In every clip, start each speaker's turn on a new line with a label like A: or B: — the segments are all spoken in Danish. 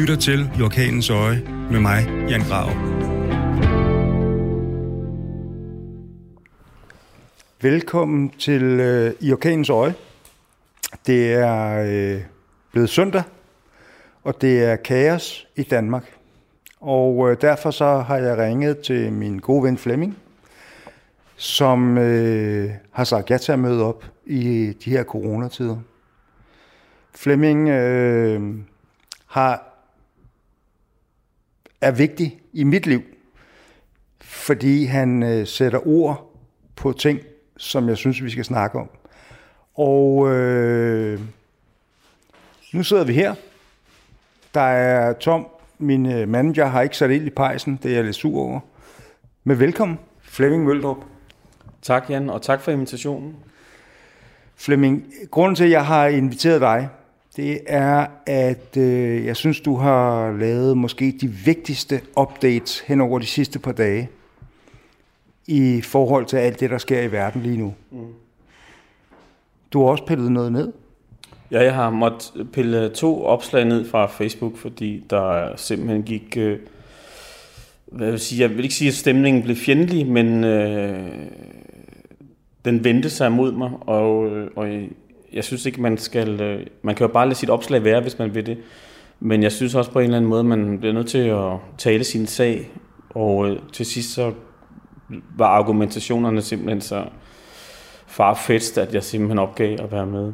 A: lytter til I Orkanens Øje med mig, Jan Grav.
B: Velkommen til øh, I Orkanens Øje. Det er øh, blevet søndag, og det er kaos i Danmark. Og øh, derfor så har jeg ringet til min gode ven Flemming, som øh, har sagt ja til at møde op i de her coronatider. Flemming øh, har er vigtig i mit liv, fordi han øh, sætter ord på ting, som jeg synes, vi skal snakke om. Og øh, nu sidder vi her. Der er Tom, min øh, manager, har ikke sat ind i pejsen. Det er jeg lidt sur over. Men velkommen, Flemming Møldrup.
C: Tak, Jan, og tak for invitationen.
B: Flemming, grunden til, at jeg har inviteret dig, det er, at øh, jeg synes, du har lavet måske de vigtigste updates hen over de sidste par dage i forhold til alt det, der sker i verden lige nu. Mm. Du har også pillet noget ned.
C: Ja, jeg har måttet pille to opslag ned fra Facebook, fordi der simpelthen gik... Øh, hvad vil sige, jeg vil ikke sige, at stemningen blev fjendtlig, men øh, den vendte sig mod mig, og, øh, og jeg synes ikke, man skal... Øh, man kan jo bare lade sit opslag være, hvis man vil det. Men jeg synes også på en eller anden måde, man bliver nødt til at tale sin sag, og øh, til sidst så var argumentationerne simpelthen så farfetched, at jeg simpelthen opgav at være med.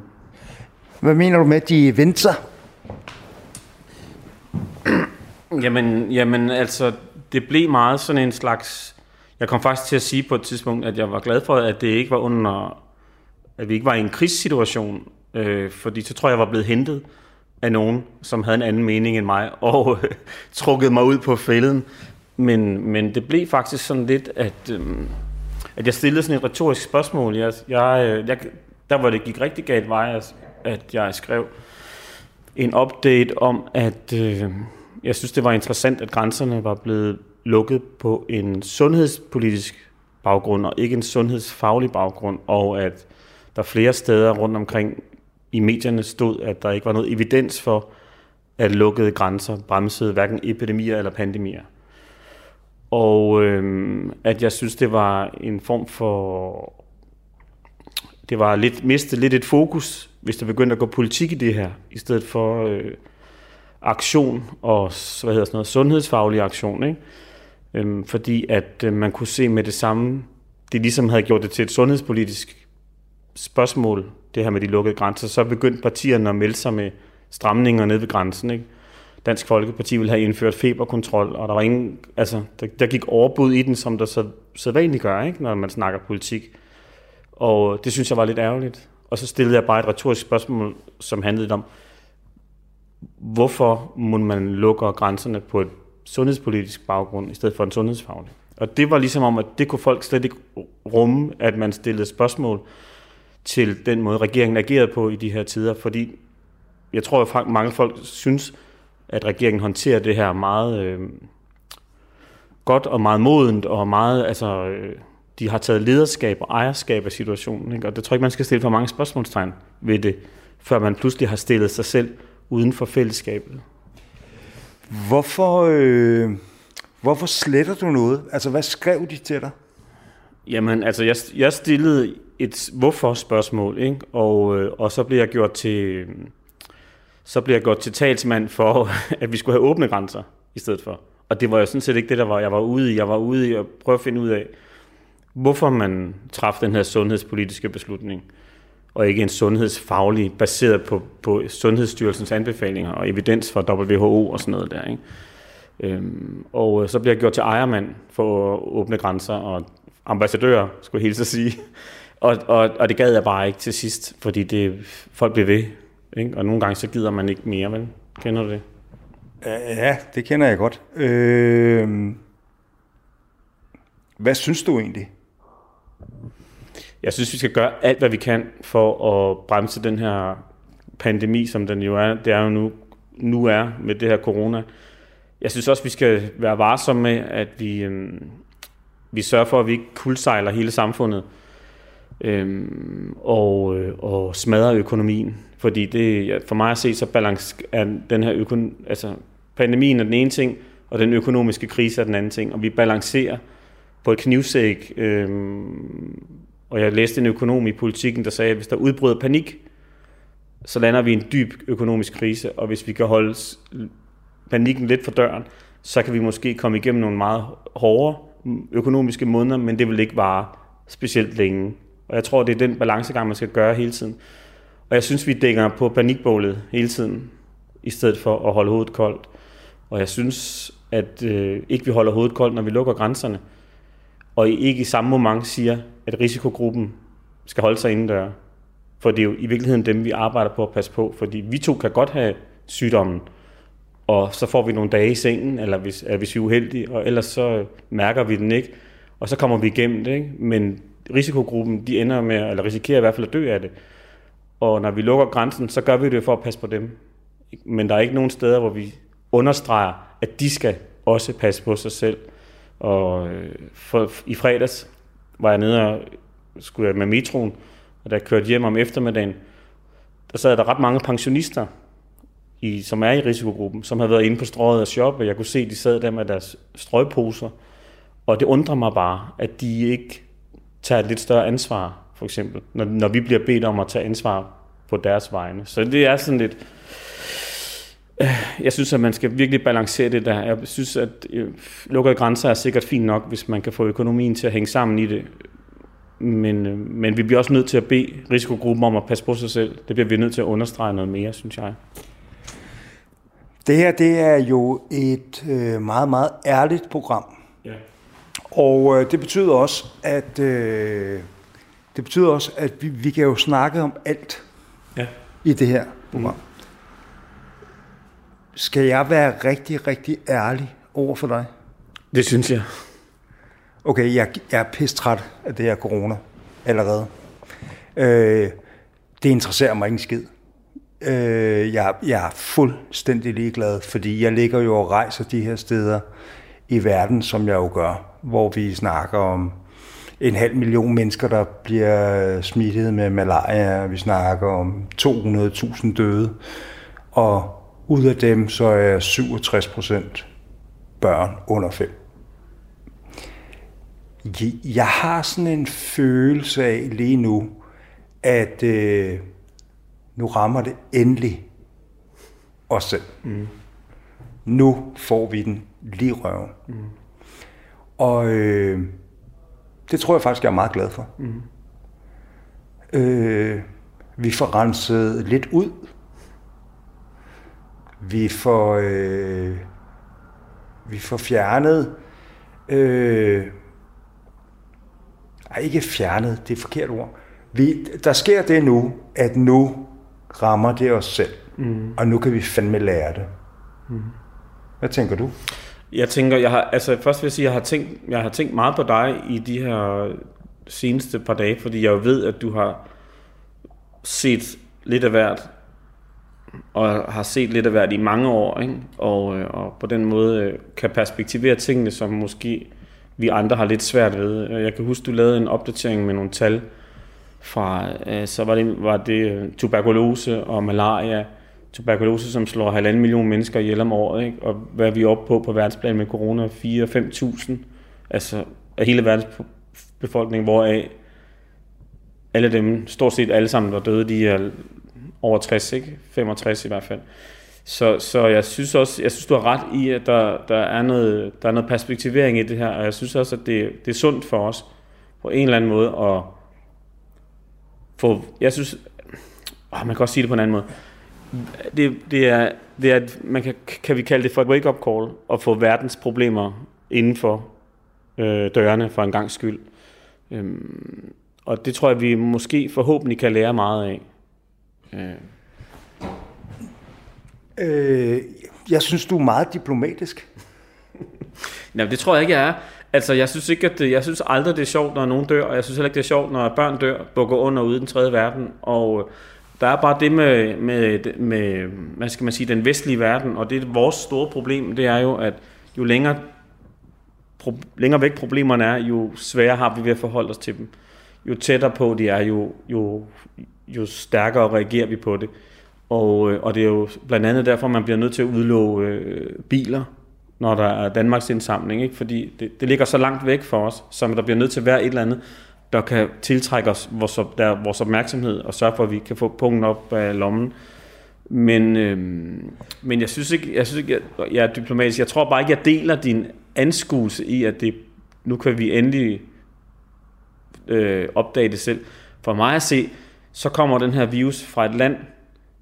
B: Hvad mener du med, at de venter?
C: Jamen, jamen, altså, det blev meget sådan en slags... Jeg kom faktisk til at sige på et tidspunkt, at jeg var glad for, at det ikke var under... At vi ikke var i en krigssituation, øh, fordi så tror jeg, jeg var blevet hentet af nogen, som havde en anden mening end mig, og øh, trukket mig ud på fælden. Men, men det blev faktisk sådan lidt, at, øh, at jeg stillede sådan et retorisk spørgsmål. Jeg, jeg, øh, jeg, der hvor det gik rigtig galt, var, at, at jeg skrev en update om, at øh, jeg synes, det var interessant, at grænserne var blevet lukket på en sundhedspolitisk baggrund, og ikke en sundhedsfaglig baggrund, og at der flere steder rundt omkring i medierne stod, at der ikke var noget evidens for, at lukkede grænser bremsede hverken epidemier eller pandemier. Og øhm, at jeg synes, det var en form for... Det var lidt, mistet lidt et fokus, hvis der begyndte at gå politik i det her, i stedet for øh, aktion og hvad hedder sådan noget, sundhedsfaglig aktion. Ikke? Øhm, fordi at øh, man kunne se med det samme, det ligesom havde gjort det til et sundhedspolitisk spørgsmål, det her med de lukkede grænser, så begyndte partierne at melde sig med stramninger ned ved grænsen. Ikke? Dansk Folkeparti ville have indført feberkontrol, og der var ingen, altså, der, der gik overbud i den, som der så sædvanligt gør, ikke? når man snakker politik. Og det synes jeg var lidt ærgerligt. Og så stillede jeg bare et retorisk spørgsmål, som handlede om, hvorfor må man lukke grænserne på et sundhedspolitisk baggrund, i stedet for en sundhedsfaglig. Og det var ligesom om, at det kunne folk slet ikke rumme, at man stillede spørgsmål til den måde, regeringen agerede på i de her tider, fordi jeg tror, at mange folk synes, at regeringen håndterer det her meget øh, godt og meget modent, og meget, altså, øh, de har taget lederskab og ejerskab af situationen. Ikke? Og det tror jeg ikke, man skal stille for mange spørgsmålstegn ved det, før man pludselig har stillet sig selv uden for fællesskabet.
B: Hvorfor, øh, hvorfor sletter du noget? Altså, hvad skrev de til dig?
C: Jamen, altså, jeg, jeg stillede et hvorfor-spørgsmål, ikke? Og, øh, og så bliver jeg gjort til så bliver jeg gjort til talsmand for, at vi skulle have åbne grænser i stedet for. Og det var jo sådan set ikke det, der var, jeg var ude i. Jeg var ude i at prøve at finde ud af, hvorfor man træffede den her sundhedspolitiske beslutning, og ikke en sundhedsfaglig, baseret på, på Sundhedsstyrelsens anbefalinger og evidens fra WHO og sådan noget der. Ikke? Øhm, og øh, så bliver jeg gjort til ejermand for at åbne grænser, og ambassadør, skulle jeg helt så sige. Og, og, og det gad jeg bare ikke til sidst, fordi det, folk blev ved. Ikke? Og nogle gange så gider man ikke mere, vel? Kender du det?
B: Ja, det kender jeg godt. Øh, hvad synes du egentlig?
C: Jeg synes, vi skal gøre alt, hvad vi kan for at bremse den her pandemi, som den jo er. Det er jo nu, nu er med det her corona. Jeg synes også, vi skal være varsomme med, at vi, øhm, vi sørger for, at vi ikke kuldsejler hele samfundet øhm, og, øh, og smadrer økonomien. Fordi det, for mig at se, så balance er den her økon, altså pandemien er den ene ting, og den økonomiske krise er den anden ting, og vi balancerer på et knivsæg. Øhm, og jeg læste en økonom i politikken, der sagde, at hvis der udbryder panik, så lander vi i en dyb økonomisk krise, og hvis vi kan holde panikken lidt for døren, så kan vi måske komme igennem nogle meget hårde økonomiske måneder, men det vil ikke vare specielt længe. Og jeg tror, det er den balancegang, man skal gøre hele tiden. Og jeg synes, vi dækker på panikbålet hele tiden, i stedet for at holde hovedet koldt. Og jeg synes, at øh, ikke vi holder hovedet koldt, når vi lukker grænserne, og ikke i samme moment siger, at risikogruppen skal holde sig indendør. For det er jo i virkeligheden dem, vi arbejder på at passe på, fordi vi to kan godt have sygdommen, og så får vi nogle dage i sengen, eller hvis, hvis vi er uheldige, og ellers så mærker vi den ikke, og så kommer vi igennem det. Ikke? Men risikogruppen, de ender med, eller risikerer i hvert fald at dø af det. Og når vi lukker grænsen, så gør vi det for at passe på dem. Men der er ikke nogen steder, hvor vi understreger, at de skal også passe på sig selv. Og øh, for, i fredags var jeg nede og skulle med metroen, og da jeg kørte hjem om eftermiddagen, der sad der ret mange pensionister, i, som er i risikogruppen, som har været inde på strøget og shoppe. Jeg kunne se, at de sad der med deres strøgposer. Og det undrer mig bare, at de ikke tager et lidt større ansvar, for eksempel, når, når vi bliver bedt om at tage ansvar på deres vegne. Så det er sådan lidt... Øh, jeg synes, at man skal virkelig balancere det der. Jeg synes, at øh, lukkede grænser er sikkert fint nok, hvis man kan få økonomien til at hænge sammen i det. Men, øh, men vi bliver også nødt til at bede risikogruppen om at passe på sig selv. Det bliver vi nødt til at understrege noget mere, synes jeg.
B: Det her, det er jo et øh, meget, meget ærligt program. Ja. Og øh, det betyder også, at øh, det betyder også, at vi, vi kan jo snakke om alt ja. i det her program. Mm. Skal jeg være rigtig, rigtig ærlig over for dig?
C: Det synes jeg.
B: Okay, jeg, jeg er pistræt af det her corona allerede. Øh, det interesserer mig ikke skid. Øh, jeg, jeg er fuldstændig ligeglad, fordi jeg ligger jo og rejser de her steder i verden, som jeg jo gør, hvor vi snakker om en halv million mennesker, der bliver smittet med malaria. Vi snakker om 200.000 døde. Og ud af dem, så er 67 procent børn under 5. Jeg har sådan en følelse af lige nu, at øh, nu rammer det endelig os selv. Mm. Nu får vi den lige røven. Mm. Og øh, det tror jeg faktisk, jeg er meget glad for. Mm. Øh, vi får renset lidt ud. Vi får, øh, vi får fjernet... Øh, ej, ikke fjernet, det er et forkert ord. Vi, der sker det nu, at nu rammer det os selv. Mm. Og nu kan vi fandme lære det. Mm. Hvad tænker du?
C: Jeg tænker, jeg har, altså først vil jeg sige, jeg har tænkt, jeg har tænkt meget på dig i de her seneste par dage, fordi jeg jo ved, at du har set lidt af hvert, og har set lidt af hvert i mange år, ikke? Og, øh, og på den måde øh, kan perspektivere tingene, som måske vi andre har lidt svært ved. Jeg kan huske, du lavede en opdatering med nogle tal, fra, øh, så var det, var det tuberkulose og malaria. Tuberkulose, som slår halvanden million mennesker ihjel om året, ikke? og hvad er vi oppe på på verdensplan med corona? 4-5.000, altså af hele verdens befolkning, hvoraf alle dem, stort set alle sammen, der døde, de er over 60, ikke? 65 i hvert fald. Så, så jeg synes også, jeg synes, du har ret i, at der, der, er noget, der er noget perspektivering i det her, og jeg synes også, at det, det er sundt for os på en eller anden måde at få, jeg synes, åh, man kan også sige det på en anden måde. Det, det er, det er, man kan, kan vi kalde det for et wake-up call, at få verdens problemer inden for øh, dørene for en gang skyld. Øhm, og det tror jeg, vi måske forhåbentlig kan lære meget af. Øh.
B: Øh, jeg synes, du er meget diplomatisk.
C: Nej, det tror jeg ikke, jeg er. Altså, jeg synes ikke, at det, jeg synes aldrig, det er sjovt, når nogen dør, og jeg synes heller ikke, det er sjovt, når børn dør, bukker under ude i den tredje verden, og der er bare det med, med, med, hvad skal man sige, den vestlige verden, og det er vores store problem, det er jo, at jo længere, pro, længere væk problemerne er, jo sværere har vi ved at forholde os til dem. Jo tættere på de er, jo, jo, jo stærkere reagerer vi på det. Og, øh, og det er jo blandt andet derfor, man bliver nødt til at udlåge øh, biler, når der er Danmarks indsamling, ikke? fordi det, det ligger så langt væk for os, så der bliver nødt til at være et eller andet, der kan tiltrække os vores, der, vores opmærksomhed og sørge for, at vi kan få punkten op af lommen. Men, øh, men jeg synes ikke, jeg, synes ikke jeg, jeg er diplomatisk. Jeg tror bare ikke, jeg deler din anskuelse i, at det, nu kan vi endelig øh, opdage det selv. For mig at se, så kommer den her virus fra et land,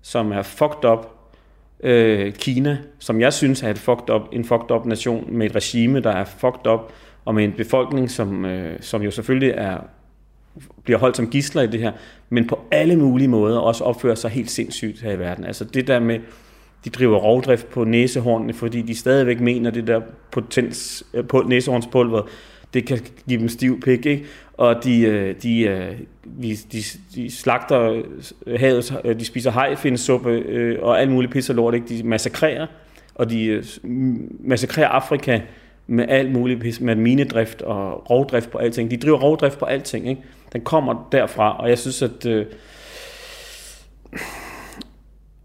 C: som er fucked up, øh, Kina, som jeg synes er et fucked up, en fucked up nation med et regime, der er fucked up, og med en befolkning, som, øh, som jo selvfølgelig er bliver holdt som gisler i det her, men på alle mulige måder også opfører sig helt sindssygt her i verden. Altså det der med, de driver rovdrift på næsehornene, fordi de stadigvæk mener, det der potens, øh, på næsehornspulver, det kan give dem stiv pik, ikke? Og de, øh, de, øh, de, de, de slagter havet, de spiser hajfinsuppe og alt muligt pis og lort, ikke? De massakrerer, og de massakrerer Afrika med alt muligt pis, med minedrift og rovdrift på alting. De driver rovdrift på alting, ikke? Den kommer derfra, og jeg synes, at... Øh,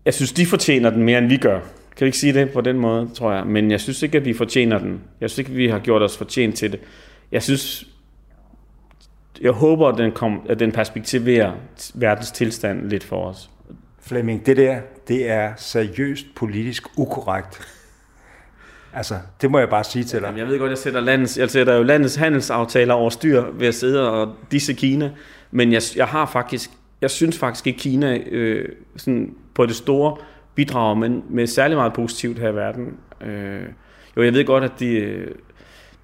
C: jeg synes, de fortjener den mere, end vi gør. Kan vi ikke sige det på den måde, tror jeg. Men jeg synes ikke, at vi fortjener den. Jeg synes ikke, at vi har gjort os fortjent til det. Jeg synes, jeg håber, at den, kom, at den perspektiverer verdens tilstand lidt for os.
B: Flemming, det der, det er seriøst politisk ukorrekt. Altså, det må jeg bare sige til dig.
C: Jeg ved godt, jeg sætter, landets, jeg sætter jo landets handelsaftaler over styr ved at sidde og disse Kina, men jeg, jeg har faktisk, jeg synes faktisk ikke Kina øh, sådan på det store bidrager, men med særlig meget positivt her i verden. Øh, jo, jeg ved godt, at de,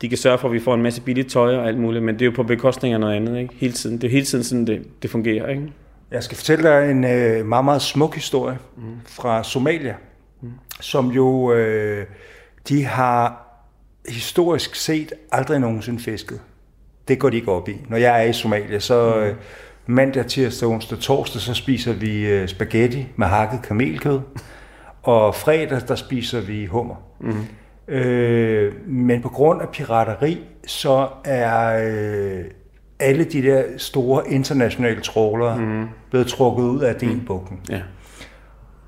C: de kan sørge for, at vi får en masse billigt tøj og alt muligt, men det er jo på bekostning af noget andet, ikke? Hele tiden. Det er hele tiden sådan, det, det fungerer, ikke?
B: Jeg skal fortælle dig en øh, meget, meget smuk historie mm. fra Somalia, mm. som jo... Øh, de har historisk set aldrig nogensinde fisket. Det går de ikke op i. Når jeg er i Somalia, så mm. mandag, tirsdag, onsdag, torsdag, så spiser vi øh, spaghetti med hakket kamelkød. Og fredag, der spiser vi hummer. Mm. Øh, men på grund af pirateri, så er øh, alle de der store internationale trålere mm. blevet trukket ud af Denbugten. Mm. Ja.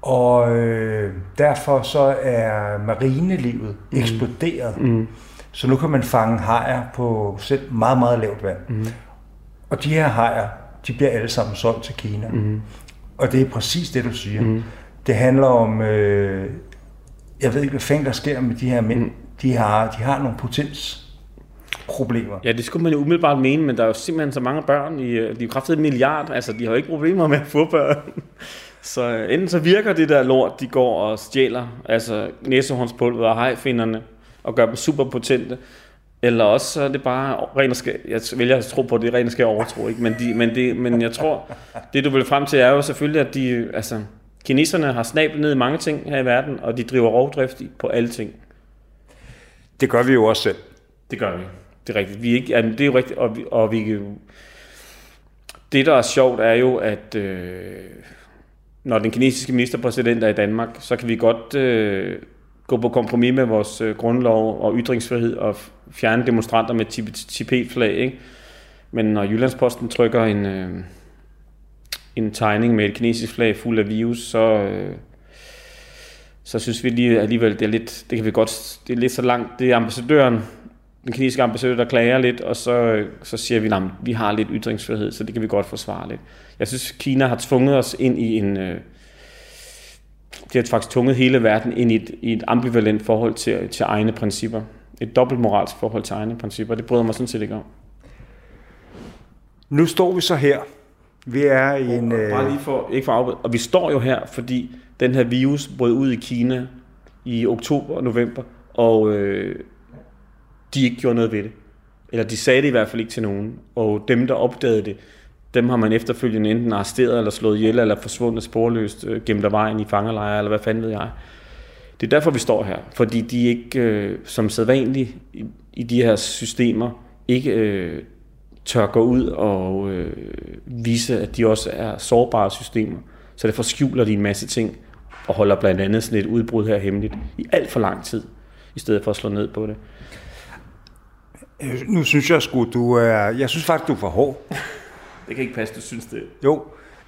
B: Og øh, derfor så er marinelivet mm. eksploderet. Mm. Så nu kan man fange hajer på selv meget, meget lavt vand. Mm. Og de her hajer, de bliver alle sammen solgt til Kina. Mm. Og det er præcis det, du siger. Mm. Det handler om, øh, jeg ved ikke, hvad fanden der sker med de her mænd. Mm. De, har, de har nogle potens problemer.
C: Ja, det skulle man jo umiddelbart mene, men der er jo simpelthen så mange børn. I, de er jo kraftigt en milliard, altså de har jo ikke problemer med at få børn. Så øh, enten så virker det der lort, de går og stjæler, altså næsehåndspulver og hajfinderne, og gør dem super potente, eller også så er det bare ren og skær, jeg vælger at tro på, at det er ren og skær overtro, ikke? Men, de, men, det, men jeg tror, det du vil frem til er jo selvfølgelig, at de, altså, kineserne har snablet ned i mange ting her i verden, og de driver rovdrift på alle ting.
B: Det gør vi jo også selv.
C: Det gør vi. Det er rigtigt. Vi er ikke, altså, det er jo rigtigt, og vi, og vi det, der er sjovt, er jo, at øh, når den kinesiske ministerpræsident er i Danmark, så kan vi godt øh, gå på kompromis med vores øh, grundlov og ytringsfrihed og fjerne demonstranter med Tibet-flag. Ikke? Men når Jyllandsposten trykker en, øh, en tegning med et kinesisk flag fuld af virus, så, øh, så synes vi lige alligevel, det er lidt, det kan vi godt, det er lidt så langt, det er ambassadøren, den kinesiske ambassadør, der klager lidt, og så, så siger vi, at vi har lidt ytringsfrihed, så det kan vi godt forsvare lidt. Jeg synes, Kina har tvunget os ind i en... Øh, det har faktisk tvunget hele verden ind i et, i et ambivalent forhold til, til egne principper. Et dobbelt moralsk forhold til egne principper. Det bryder mig sådan set ikke om.
B: Nu står vi så her. Vi er i en...
C: Og, bare lige for, ikke for afbryde. Og vi står jo her, fordi den her virus brød ud i Kina i oktober og november, og øh, de ikke gjorde noget ved det. Eller de sagde det i hvert fald ikke til nogen. Og dem, der opdagede det, dem har man efterfølgende enten arresteret eller slået ihjel, eller forsvundet sporløst, øh, gemt af vejen i fangelejre, eller hvad fanden ved jeg. Det er derfor, vi står her. Fordi de ikke, øh, som sædvanligt i, i de her systemer, ikke øh, tør gå ud og øh, vise, at de også er sårbare systemer. Så derfor skjuler de en masse ting, og holder blandt andet sådan et udbrud her hemmeligt i alt for lang tid, i stedet for at slå ned på det.
B: Øh, nu synes jeg sgu, du er... Jeg synes faktisk, du er for hård.
C: Det kan ikke passe, du synes det.
B: Jo.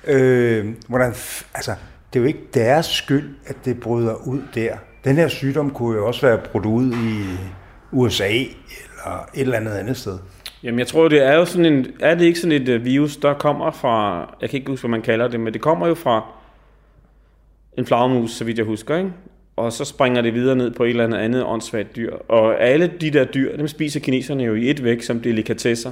B: Øh, hvordan, altså, det er jo ikke deres skyld, at det bryder ud der. Den her sygdom kunne jo også være brudt ud i USA eller et eller andet andet sted.
C: Jamen jeg tror, det er jo sådan en, er det ikke sådan et uh, virus, der kommer fra, jeg kan ikke huske, hvad man kalder det, men det kommer jo fra en flagermus, så vidt jeg husker, ikke? Og så springer det videre ned på et eller andet andet åndssvagt dyr. Og alle de der dyr, dem spiser kineserne jo i et væk som delikatesser.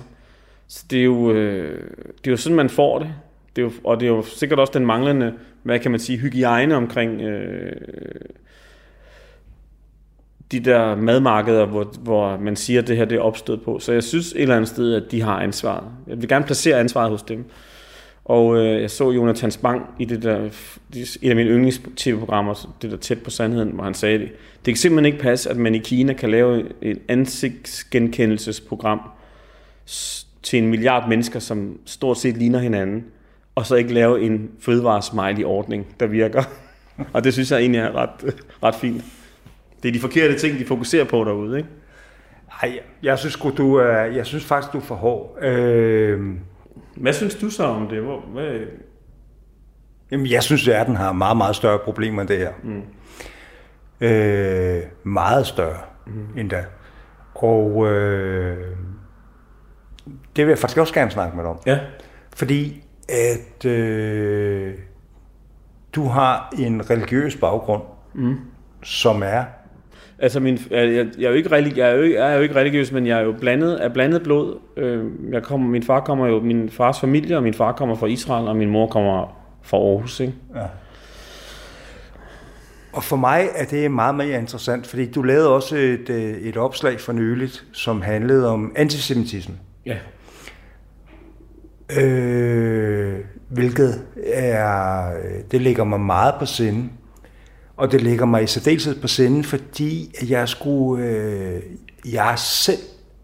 C: Så det er jo, øh, det er jo sådan, man får det. det er jo, og det er jo sikkert også den manglende, hvad kan man sige, hygiejne omkring øh, de der madmarkeder, hvor, hvor man siger, at det her det er opstået på. Så jeg synes et eller andet sted, at de har ansvaret. Jeg vil gerne placere ansvaret hos dem. Og øh, jeg så Jonathan Spang i det der, et af mine yndlings-tv-programmer, det der tæt på sandheden, hvor han sagde det. Det kan simpelthen ikke passe, at man i Kina kan lave et ansigtsgenkendelsesprogram til en milliard mennesker, som stort set ligner hinanden, og så ikke lave en fødevaresmiley-ordning, der virker. og det synes jeg egentlig er ret, øh, ret fint. Det er de forkerte ting, de fokuserer på derude, ikke?
B: Nej, jeg synes, du jeg synes faktisk, du er for hård. Øh,
C: hvad synes du så om det? Hvor, hvad...
B: Jamen, jeg synes, at verden har meget, meget større problemer end det her. Mm. Øh, meget større mm. end da. Og øh, det vil jeg faktisk også gerne snakke med dig om.
C: Ja.
B: Fordi at øh, du har en religiøs baggrund, mm. som er
C: Altså, min, jeg, jeg, er jo ikke religi, jeg, er jo, jeg er jo ikke religiøs, men jeg er jo blandet, af blandet blod. Øh, jeg kommer, min far kommer jo, min fars familie, og min far kommer fra Israel, og min mor kommer fra Aarhus, ikke? Ja.
B: Og for mig er det meget mere interessant, fordi du lavede også et, øh, et opslag for nyligt, som handlede om antisemitisme.
C: Ja.
B: Øh, hvilket er, det ligger mig meget på sinde. Og det ligger mig i særdeleshed på sinde, fordi jeg skulle, øh, jeg er selv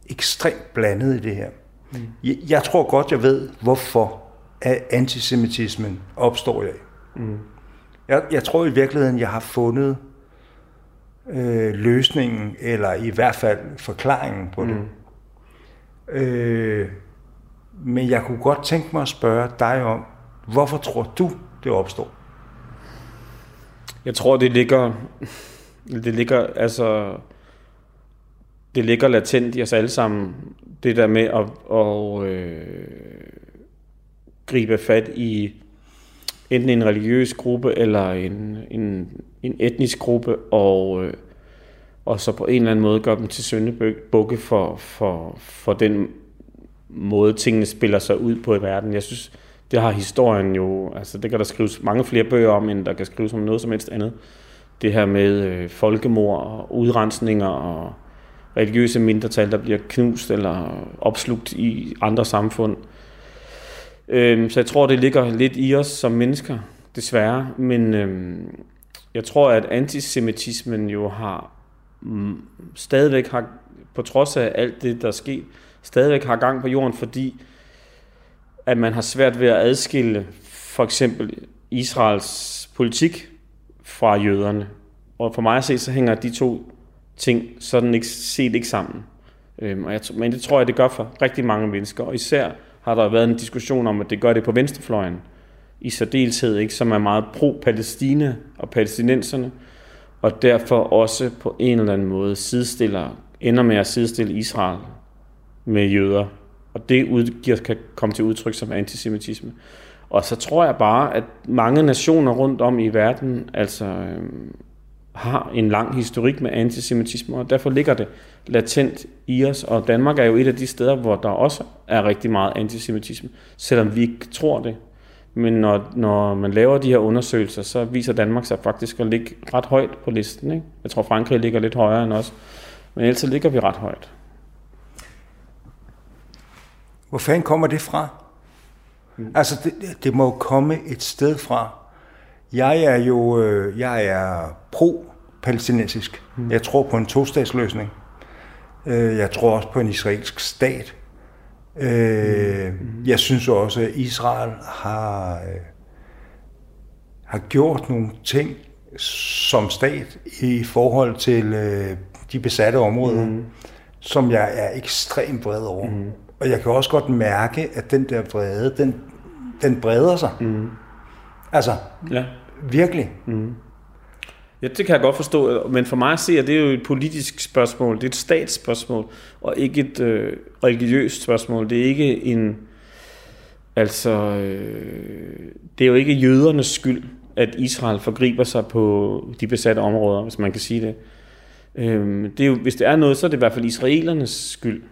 B: ekstremt blandet i det her. Mm. Jeg, jeg tror godt, jeg ved, hvorfor antisemitismen opstår dag. Mm. Jeg, jeg tror i virkeligheden, jeg har fundet øh, løsningen, eller i hvert fald forklaringen på det. Mm. Øh, men jeg kunne godt tænke mig at spørge dig om, hvorfor tror du, det opstår?
C: Jeg tror, det ligger, det ligger, altså, det ligger latent i os alle sammen, det der med at, at øh, gribe fat i enten en religiøs gruppe eller en, en, en etnisk gruppe, og, øh, og så på en eller anden måde gøre dem til syndebukke for, for, for den måde, tingene spiller sig ud på i verden. Jeg synes, det har historien jo, altså det kan der skrives mange flere bøger om, end der kan skrives om noget som helst andet. Det her med øh, folkemord og udrensninger og religiøse mindretal, der bliver knust eller opslugt i andre samfund. Øh, så jeg tror, det ligger lidt i os som mennesker, desværre. Men øh, jeg tror, at antisemitismen jo har mm, stadigvæk har, på trods af alt det, der er sket, stadigvæk har gang på jorden, fordi at man har svært ved at adskille for eksempel Israels politik fra jøderne. Og for mig at se, så hænger de to ting sådan ikke, set ikke sammen. Øhm, og jeg, men det tror jeg, det gør for rigtig mange mennesker. Og især har der været en diskussion om, at det gør det på venstrefløjen. I særdeleshed, ikke, som er meget pro-Palæstina og palæstinenserne. Og derfor også på en eller anden måde sidestiller, ender med at sidestille Israel med jøder og det udgiver, kan komme til udtryk som antisemitisme. Og så tror jeg bare, at mange nationer rundt om i verden altså øh, har en lang historik med antisemitisme, og derfor ligger det latent i os. Og Danmark er jo et af de steder, hvor der også er rigtig meget antisemitisme, selvom vi ikke tror det. Men når, når man laver de her undersøgelser, så viser Danmark sig faktisk at ligge ret højt på listen. Ikke? Jeg tror, Frankrig ligger lidt højere end os, men ellers ligger vi ret højt.
B: Hvor fanden kommer det fra? Mm. Altså, det, det må jo komme et sted fra. Jeg er jo øh, jeg er pro-palæstinensisk. Mm. Jeg tror på en tostatsløsning. Øh, jeg tror også på en israelsk stat. Øh, mm. Jeg synes også, at Israel har, øh, har gjort nogle ting som stat i forhold til øh, de besatte områder, mm. som jeg er ekstremt vred over. Mm. Og jeg kan også godt mærke, at den der vrede, den, den breder sig. Mm. Altså, ja. Virkelig?
C: Ja, det kan jeg godt forstå, men for mig at se, at det er jo et politisk spørgsmål, det er et statsspørgsmål, og ikke et øh, religiøst spørgsmål. Det er ikke en, altså, øh, det er jo ikke jødernes skyld, at Israel forgriber sig på de besatte områder, hvis man kan sige det. Øh, det er jo, hvis det er noget, så er det i hvert fald israelernes skyld,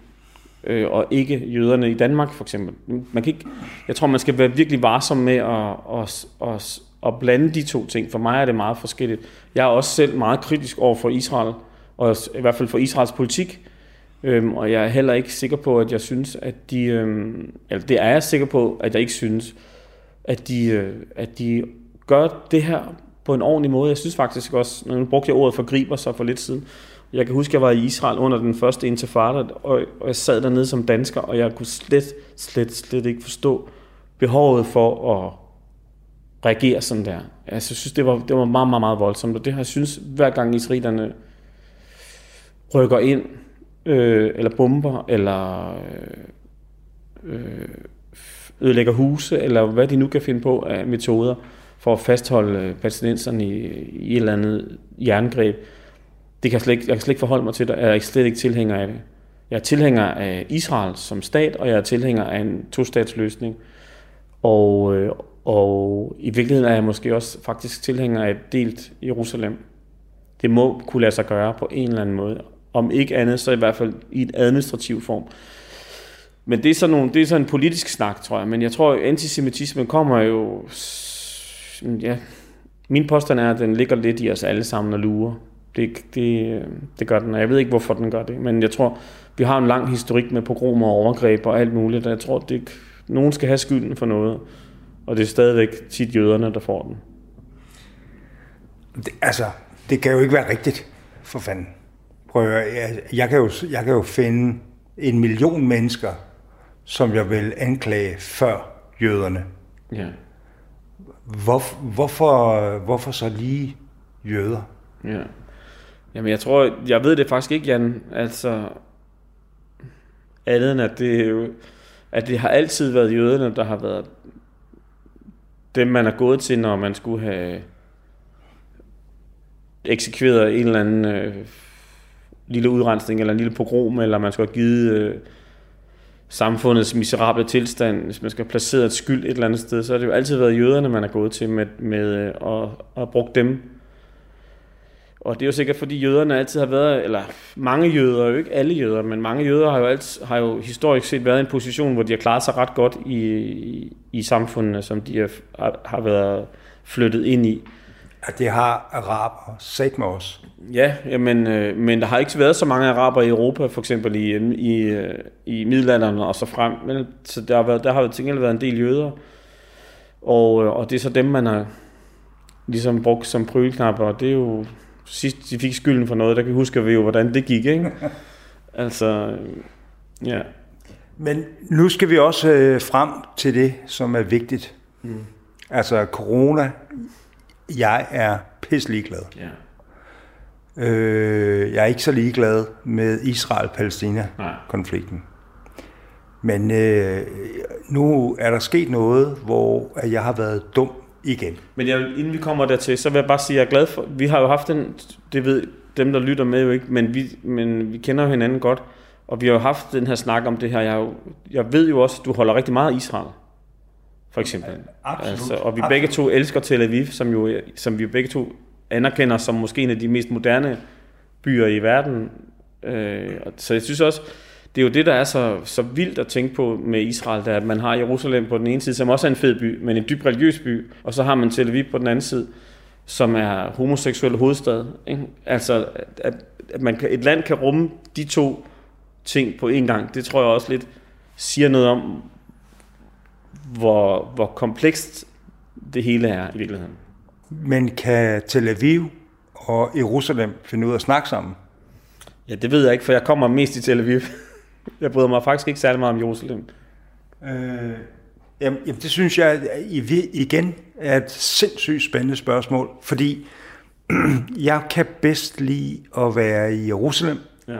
C: øh, og ikke jøderne i Danmark for eksempel. Man kan ikke, jeg tror, man skal være virkelig varsom med at, at, at, at blande de to ting. For mig er det meget forskelligt. Jeg er også selv meget kritisk over for Israel, og i hvert fald for Israels politik. Øhm, og jeg er heller ikke sikker på, at jeg synes, at de... Øhm, eller det er jeg sikker på, at jeg ikke synes, at de, øh, at de gør det her på en ordentlig måde. Jeg synes faktisk også, når nu brugte jeg ordet forgriber sig for lidt siden. Jeg kan huske, at jeg var i Israel under den første intifada, og, og jeg sad dernede som dansker, og jeg kunne slet, slet, slet ikke forstå behovet for at reagere sådan der. Altså, jeg synes, det var, det var meget, meget, meget voldsomt, og det har jeg synes, hver gang israelerne rykker ind, øh, eller bomber, eller øh, ødelægger huse, eller hvad de nu kan finde på af metoder, for at fastholde palæstinenserne i, i et eller andet jerngreb. Det kan jeg, slet ikke, jeg kan slet ikke forholde mig til det, jeg er slet ikke tilhænger af det. Jeg er tilhænger af Israel som stat, og jeg er tilhænger af en to-statsløsning. Og, øh, og i virkeligheden er jeg måske også faktisk tilhænger af et delt Jerusalem. Det må kunne lade sig gøre på en eller anden måde. Om ikke andet, så i hvert fald i en administrativ form. Men det er, sådan nogle, det er sådan en politisk snak, tror jeg. Men jeg tror, at antisemitismen kommer jo... Ja, min påstand er, at den ligger lidt i os alle sammen og lurer. Det, det, det gør den, og jeg ved ikke, hvorfor den gør det. Men jeg tror, vi har en lang historik med pogromer og overgreb og alt muligt, og jeg tror, det, nogen skal have skylden for noget. Og det er stadigvæk tit jøderne, der får den.
B: Det, altså, det kan jo ikke være rigtigt, for fanden. Prøv at, jeg, jeg, kan jo, jeg kan jo finde en million mennesker, som jeg vil anklage før jøderne.
C: Ja.
B: Hvor, hvorfor, hvorfor så lige jøder?
C: Ja. Jamen, jeg tror, jeg ved det faktisk ikke, Jan. Altså, andet end at det, er jo, at det har altid været jøderne, der har været dem, man er gået til, når man skulle have eksekveret en eller anden øh, lille udrensning, eller en lille pogrom, eller man skulle have givet øh, samfundets miserable tilstand, hvis man skal have placeret et skyld et eller andet sted, så har det jo altid været jøderne, man er gået til med, med øh, at, at bruge dem. Og det er jo sikkert, fordi jøderne altid har været, eller mange jøder, jo ikke alle jøder, men mange jøder har jo, altid, har jo historisk set været i en position, hvor de har klaret sig ret godt i, i, i samfundene, som de har, har været flyttet ind i.
B: At det har araber sat med os.
C: Ja, jamen, øh, men der har ikke været så mange araber i Europa, for eksempel i, i, øh, i middelalderen og så frem. Men, så der har, været, der har til gengæld været en del jøder. Og, øh, og det er så dem, man har ligesom brugt som prøveknapper, og det er jo sidst de fik skylden for noget, der kan huske vi jo, hvordan det gik, ikke? altså, ja.
B: Men nu skal vi også øh, frem til det, som er vigtigt. Mm. Altså corona, jeg er pisselig glad.
C: Ja.
B: Øh, jeg er ikke så ligeglad med Israel-Palæstina-konflikten. Men øh, nu er der sket noget, hvor jeg har været dum igen.
C: Men jeg, inden vi kommer dertil, så vil jeg bare sige, at jeg er glad for, vi har jo haft den, det ved dem, der lytter med jo ikke, men vi, men vi kender jo hinanden godt, og vi har jo haft den her snak om det her. Jeg, jo, jeg ved jo også, at du holder rigtig meget af Israel, for eksempel.
B: Absolut.
C: Altså, og vi
B: Absolut.
C: begge to elsker Tel Aviv, som, jo, som vi begge to anerkender som måske en af de mest moderne byer i verden. Øh, så jeg synes også, det er jo det, der er så, så vildt at tænke på med Israel, der at man har Jerusalem på den ene side, som også er en fed by, men en dybt religiøs by, og så har man Tel Aviv på den anden side, som er homoseksuel hovedstad. Ikke? Altså, at, at man kan, et land kan rumme de to ting på en gang, det tror jeg også lidt siger noget om, hvor, hvor komplekst det hele er i virkeligheden.
B: Men kan Tel Aviv og Jerusalem finde ud af at snakke sammen?
C: Ja, det ved jeg ikke, for jeg kommer mest i Tel Aviv. Jeg bryder mig faktisk ikke særlig meget om Jerusalem.
B: Øh, jamen, jamen, det synes jeg igen er et sindssygt spændende spørgsmål, fordi jeg kan bedst lide at være i Jerusalem.
C: Ja.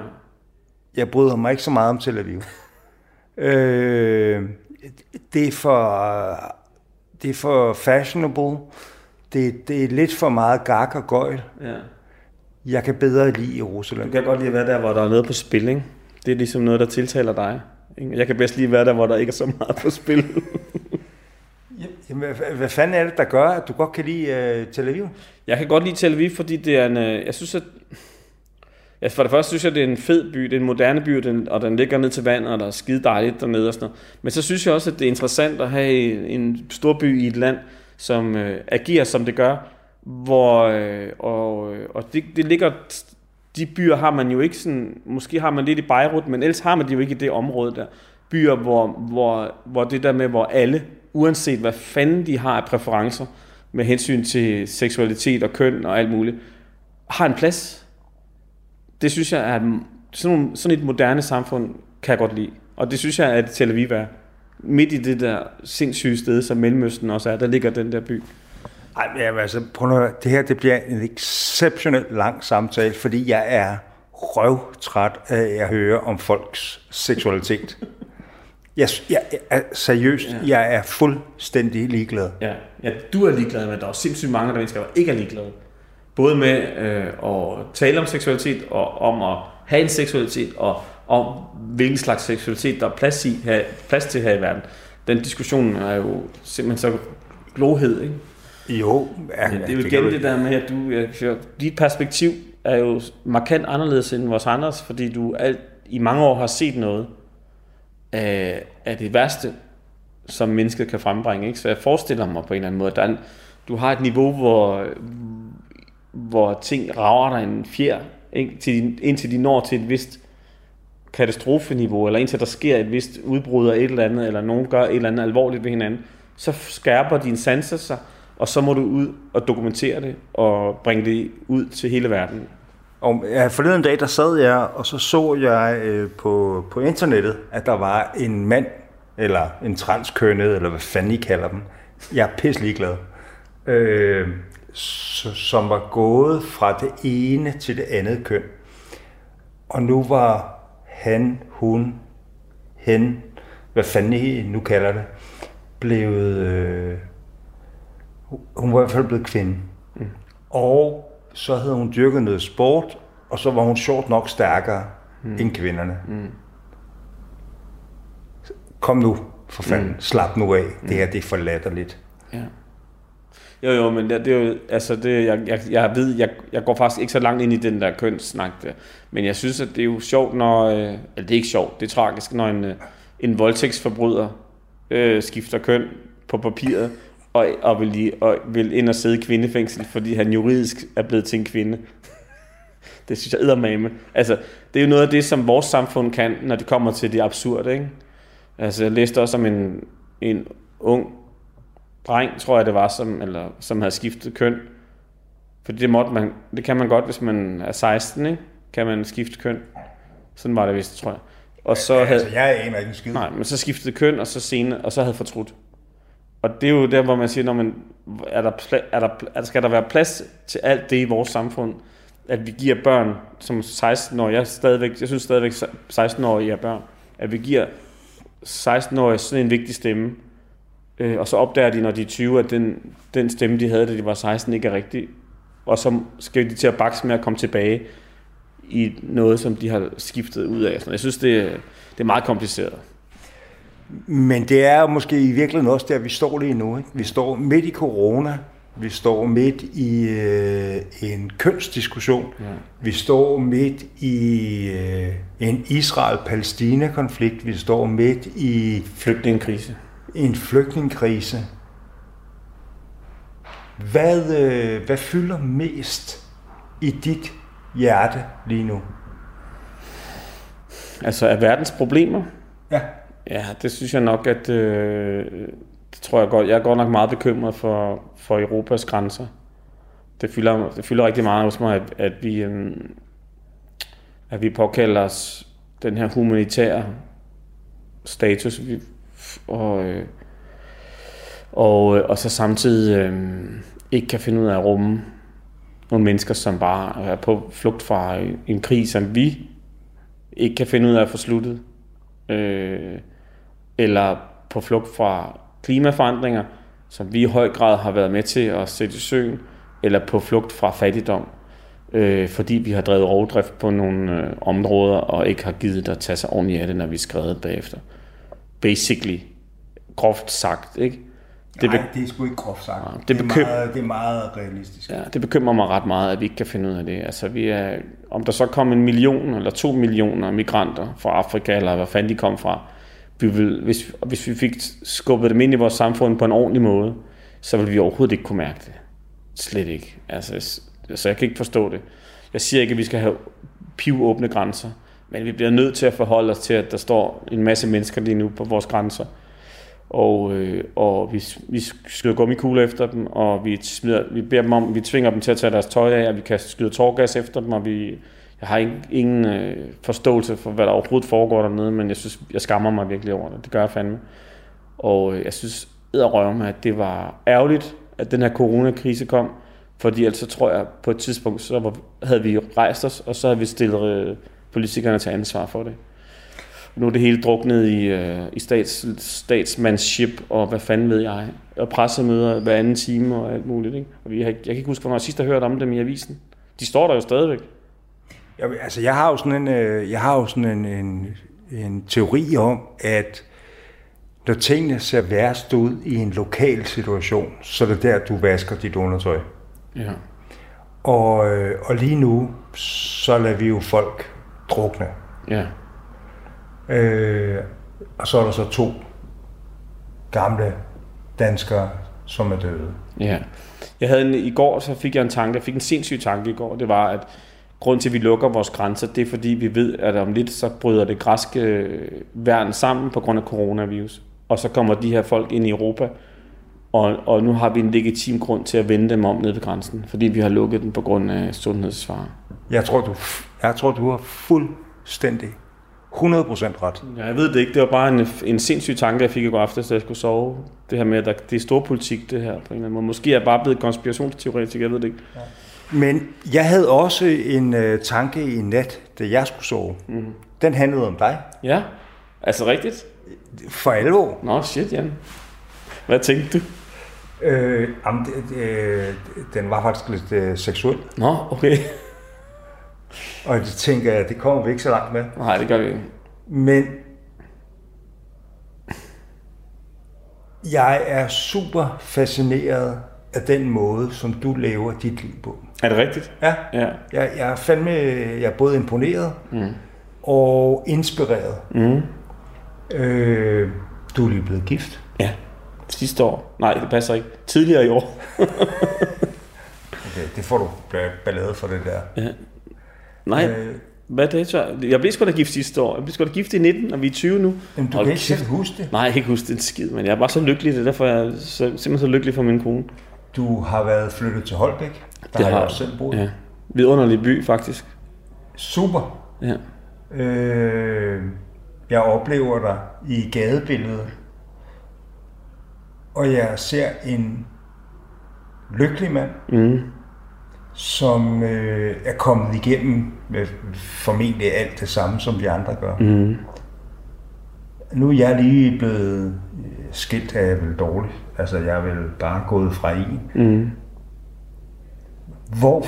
B: Jeg bryder mig ikke så meget om Tel Aviv. Øh, det er for det er for fashionable. det, det er lidt for meget gak og gøjl.
C: Ja.
B: Jeg kan bedre lide Jerusalem.
C: Du kan godt lide at være der, hvor der er noget på spil, ikke? Det er ligesom noget, der tiltaler dig. ikke? Jeg kan bedst lige være der, hvor der ikke er så meget på spil.
B: Jamen, hvad, fanden er det, der gør, at du godt kan lide uh, Tel Aviv?
C: Jeg kan godt lide Tel Aviv, fordi det er en... øh, Jeg synes, at... Ja, for det første synes jeg, det er en fed by, det er en moderne by, og den, og den ligger ned til vandet, og der er skide dejligt dernede og sådan noget. Men så synes jeg også, at det er interessant at have en stor by i et land, som øh, agerer, som det gør, hvor, øh, og, øh, og det, det ligger, de byer har man jo ikke sådan, måske har man lidt i Beirut, men ellers har man det jo ikke i det område der. Byer, hvor, hvor, hvor det der med, hvor alle, uanset hvad fanden de har af præferencer, med hensyn til seksualitet og køn og alt muligt, har en plads. Det synes jeg er sådan, sådan et moderne samfund, kan jeg godt lide. Og det synes jeg, at Tel Aviv er. Midt i det der sindssyge sted, som Mellemøsten også er, der ligger den der by.
B: Ej, men altså, prøv nu, det her det bliver en exceptionelt lang samtale, fordi jeg er røvtræt af at høre om folks seksualitet. Jeg, jeg, jeg er seriøst, ja. jeg er fuldstændig ligeglad.
C: Ja. ja, du er ligeglad at der er sindssygt mange der mennesker, der ikke er ligeglade. Både med øh, at tale om seksualitet, og om at have en seksualitet, og om hvilken slags seksualitet, der er plads, i, her, plads til her i verden. Den diskussion er jo simpelthen så glohed, ikke?
B: Jo, ja,
C: Ja, det er jo
B: kan
C: igen det der med, at du, jeg, dit perspektiv er jo markant anderledes end vores andres, fordi du alt, i mange år har set noget af, af det værste, som mennesket kan frembringe. Ikke? Så jeg forestiller mig på en eller anden måde, at en, du har et niveau, hvor, hvor ting rager dig en fjer, ikke? Til, din- indtil de når til et vist katastrofeniveau, eller indtil der sker et vist udbrud af et eller andet, eller nogen gør et eller andet alvorligt ved hinanden, så skærper dine sanser sig, og så må du ud og dokumentere det, og bringe det ud til hele verden.
B: Og ja, forleden dag, der sad jeg, og så så jeg øh, på, på internettet, at der var en mand, eller en transkønnet, eller hvad fanden I kalder dem. Jeg er pisselig ligeglad. Øh, som var gået fra det ene til det andet køn. Og nu var han, hun, hen, hvad fanden I nu kalder det, blevet... Øh, hun var i hvert fald blevet kvinde. Mm. Og så havde hun dyrket noget sport, og så var hun sjovt nok stærkere mm. end kvinderne. Mm. Kom nu, for fanden. Mm. Slap nu af. Det her, det er for latterligt.
C: Ja. Jo, jo, men det, det er jo, altså det, jeg, jeg, jeg ved, jeg, jeg går faktisk ikke så langt ind i den der kønssnak der, men jeg synes, at det er jo sjovt, når, øh, eller det er ikke sjovt, det er tragisk, når en, øh, en voldtægtsforbryder øh, skifter køn på papiret, og, og, vil lige, og vil ind og sidde i kvindefængsel, fordi han juridisk er blevet til en kvinde. det synes jeg eddermame. Altså, det er jo noget af det, som vores samfund kan, når det kommer til det absurde, ikke? Altså, jeg læste også om en, en ung dreng, tror jeg det var, som, eller, som havde skiftet køn. For det, måtte man, det kan man godt, hvis man er 16, ikke? kan man skifte køn. Sådan var det vist, tror jeg. Og så havde,
B: Altså, jeg aner ikke en skid.
C: nej, men så skiftede køn, og så senere, og så havde fortrudt. Og det er jo der, hvor man siger, når man, er der, er der, er der, skal der være plads til alt det i vores samfund, at vi giver børn som 16 år, jeg, stadigvæk, jeg synes stadigvæk 16-årige er børn, at vi giver 16-årige sådan en vigtig stemme, øh, og så opdager de, når de er 20, at den, den stemme, de havde, da de var 16, ikke er rigtig, og så skal de til at bakse med at komme tilbage i noget, som de har skiftet ud af. Jeg synes, det, det er meget kompliceret.
B: Men det er måske i virkeligheden også der, vi står lige nu. Ikke? Vi står midt i corona. Vi står midt i øh, en kønsdiskussion. Ja. Vi står midt i øh, en Israel-Palæstina-konflikt. Vi står midt i
C: Flygtningekrise.
B: en flygtningekrise. Hvad, øh, hvad fylder mest i dit hjerte lige nu?
C: Altså, er verdens problemer?
B: Ja.
C: Ja, det synes jeg nok, at øh, det tror jeg godt. Jeg er godt nok meget bekymret for, for Europas grænser. Det fylder, det fylder rigtig meget hos mig, at, at vi øh, at vi påkalder os den her humanitære status, vi, og, øh, og, øh, og så samtidig øh, ikke kan finde ud af at rumme nogle mennesker, som bare er på flugt fra en krig, som vi ikke kan finde ud af at få sluttet. Øh, eller på flugt fra klimaforandringer, som vi i høj grad har været med til at sætte i søen, eller på flugt fra fattigdom, øh, fordi vi har drevet rovdrift på nogle øh, områder, og ikke har givet at tage sig ordentligt af det, når vi er skrevet bagefter. Basically, groft sagt, ikke?
B: Det, Nej, det er sgu ikke groft sagt. Ja,
C: det,
B: det, er
C: bekym-
B: meget, det er meget realistisk.
C: Ja, det bekymrer mig ret meget, at vi ikke kan finde ud af det. Altså, vi er, om der så kom en million eller to millioner migranter fra Afrika, eller hvad fanden de kom fra, vi vil, hvis, hvis vi fik skubbet dem ind i vores samfund på en ordentlig måde, så ville vi overhovedet ikke kunne mærke det. Slet ikke. Altså, så altså, jeg kan ikke forstå det. Jeg siger ikke, at vi skal have pivåbne grænser, men vi bliver nødt til at forholde os til, at der står en masse mennesker lige nu på vores grænser, og, øh, og vi, vi skyder gummikugler efter dem, og vi, smider, vi beder dem om, vi tvinger dem til at tage deres tøj af, og vi kan skyde tårgas efter dem, og vi, jeg har ingen, ingen øh, forståelse for, hvad der overhovedet foregår dernede, men jeg synes, jeg skammer mig virkelig over det. Det gør jeg fandme. Og øh, jeg synes, mig, at det var ærgerligt, at den her coronakrise kom, fordi ellers så tror jeg, på et tidspunkt, så var, havde vi rejst os, og så havde vi stillet øh, politikerne til ansvar for det nu er det hele druknet i, øh, i stats, statsmanship, og hvad fanden ved jeg, og pressemøder hver anden time og alt muligt. Ikke? Og jeg, jeg kan ikke huske, hvornår jeg sidst har hørt om dem i avisen. De står der jo stadigvæk.
B: Jeg, altså, jeg har jo sådan en, øh, jeg har jo sådan en, en, en teori om, at når tingene ser værst ud i en lokal situation, så er det der, du vasker dit undertøj.
C: Ja.
B: Og, øh, og lige nu, så lader vi jo folk drukne.
C: Ja.
B: Øh, og så er der så to gamle danskere, som er døde.
C: Ja. Jeg havde en, I går så fik jeg en tanke, jeg fik en sindssyg tanke i går, det var, at grund til, at vi lukker vores grænser, det er fordi, vi ved, at om lidt, så bryder det græske værn sammen på grund af coronavirus. Og så kommer de her folk ind i Europa, og, og nu har vi en legitim grund til at vende dem om ned ved grænsen, fordi vi har lukket den på grund af sundhedsfare.
B: Jeg tror, du, jeg tror, du har fuldstændig 100% ret.
C: Ja, jeg ved det ikke. Det var bare en, en sindssyg tanke, jeg fik i går aftes, da jeg skulle sove. Det her med, at der, det er stor politik, det her på en eller anden måde. Måske er jeg bare blevet konspirationsteoretisk, jeg ved det ikke. Ja.
B: Men jeg havde også en uh, tanke i nat, da jeg skulle sove. Mm. Den handlede om dig.
C: Ja, altså rigtigt?
B: For alvor.
C: Nå, shit, Jan. Hvad tænkte du?
B: Øh, jamen, det, det, den var faktisk lidt øh, seksuel.
C: Nå, okay.
B: Og det tænker jeg, det kommer vi ikke så langt med.
C: Nej, det gør vi ikke.
B: Men jeg er super fascineret af den måde, som du lever dit liv på.
C: Er det rigtigt?
B: Ja.
C: ja.
B: Jeg, jeg er fandme, jeg er både imponeret mm. og inspireret.
C: Mm.
B: Øh, du er lige blevet gift.
C: Ja, sidste år. Nej, det passer ikke. Tidligere i år.
B: okay, det får du ballade for det der.
C: Ja, Nej, øh, hvad det så? Jeg blev sgu da gift sidste år. Jeg blev sgu da gift i 19, og vi er 20 nu.
B: Men du og kan ikke selv huske det?
C: Nej, jeg kan ikke huske det skid, men jeg er bare så lykkelig. Det er derfor, jeg er så, simpelthen så lykkelig for min kone.
B: Du har været flyttet til Holbæk. Der det har jeg også selv boet.
C: Ja. Vidunderlig by, faktisk.
B: Super.
C: Ja.
B: Øh, jeg oplever dig i gadebilledet, og jeg ser en lykkelig mand,
C: mm
B: som øh, er kommet igennem med formentlig alt det samme, som vi andre gør.
C: Mm.
B: Nu er jeg lige blevet øh, skilt af vel dårligt. Altså, jeg er vel bare gået fra en.
C: Mm.
B: Hvor,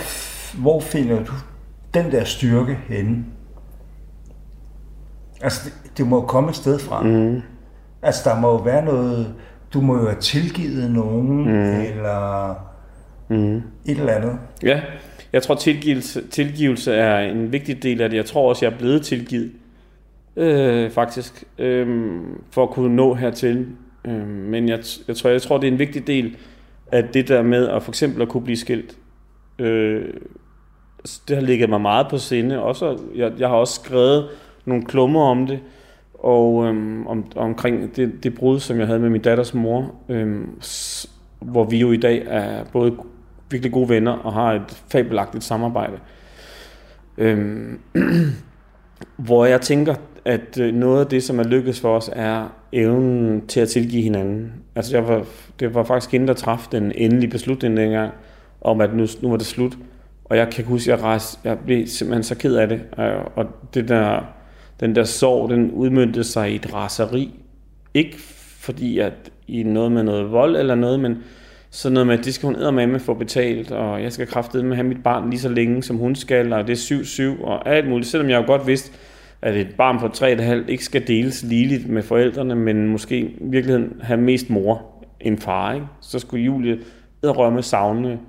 B: hvor finder du den der styrke henne? Altså, det, det må jo komme et sted fra.
C: Mm.
B: Altså, der må jo være noget... Du må jo have tilgivet nogen, mm. eller
C: mm.
B: et eller andet.
C: Ja, jeg tror tilgivelse, tilgivelse er en vigtig del af det. Jeg tror også, jeg er blevet tilgivet, øh, faktisk, øh, for at kunne nå hertil. Øh, men jeg, jeg, tror, jeg tror, det er en vigtig del af det der med at for eksempel at kunne blive skilt. Øh, altså, det har ligget mig meget på sinde. Også, jeg, jeg har også skrevet nogle klummer om det, og øhm, om, omkring det, det brud, som jeg havde med min datters mor, øhm, hvor vi jo i dag er både virkelig gode venner og har et fabelagtigt samarbejde. Øhm, hvor jeg tænker, at øh, noget af det, som er lykkedes for os, er evnen til at tilgive hinanden. Altså jeg var, det var faktisk hende, der træffede den endelige beslutning dengang, om at nu, nu var det slut. Og jeg kan huske, at jeg, rejste, jeg blev simpelthen så ked af det. Og det der, den der sorg, den udmyndte sig i et raseri. Ikke fordi, at i noget med noget vold eller noget, men så noget med, at det skal hun med få betalt, og jeg skal kraftedeme have mit barn lige så længe, som hun skal, og det er 7-7 og alt muligt. Selvom jeg jo godt vidste, at et barn på 3,5 ikke skal deles ligeligt med forældrene, men måske i virkeligheden have mest mor end far. Ikke? Så skulle Julie rømme savne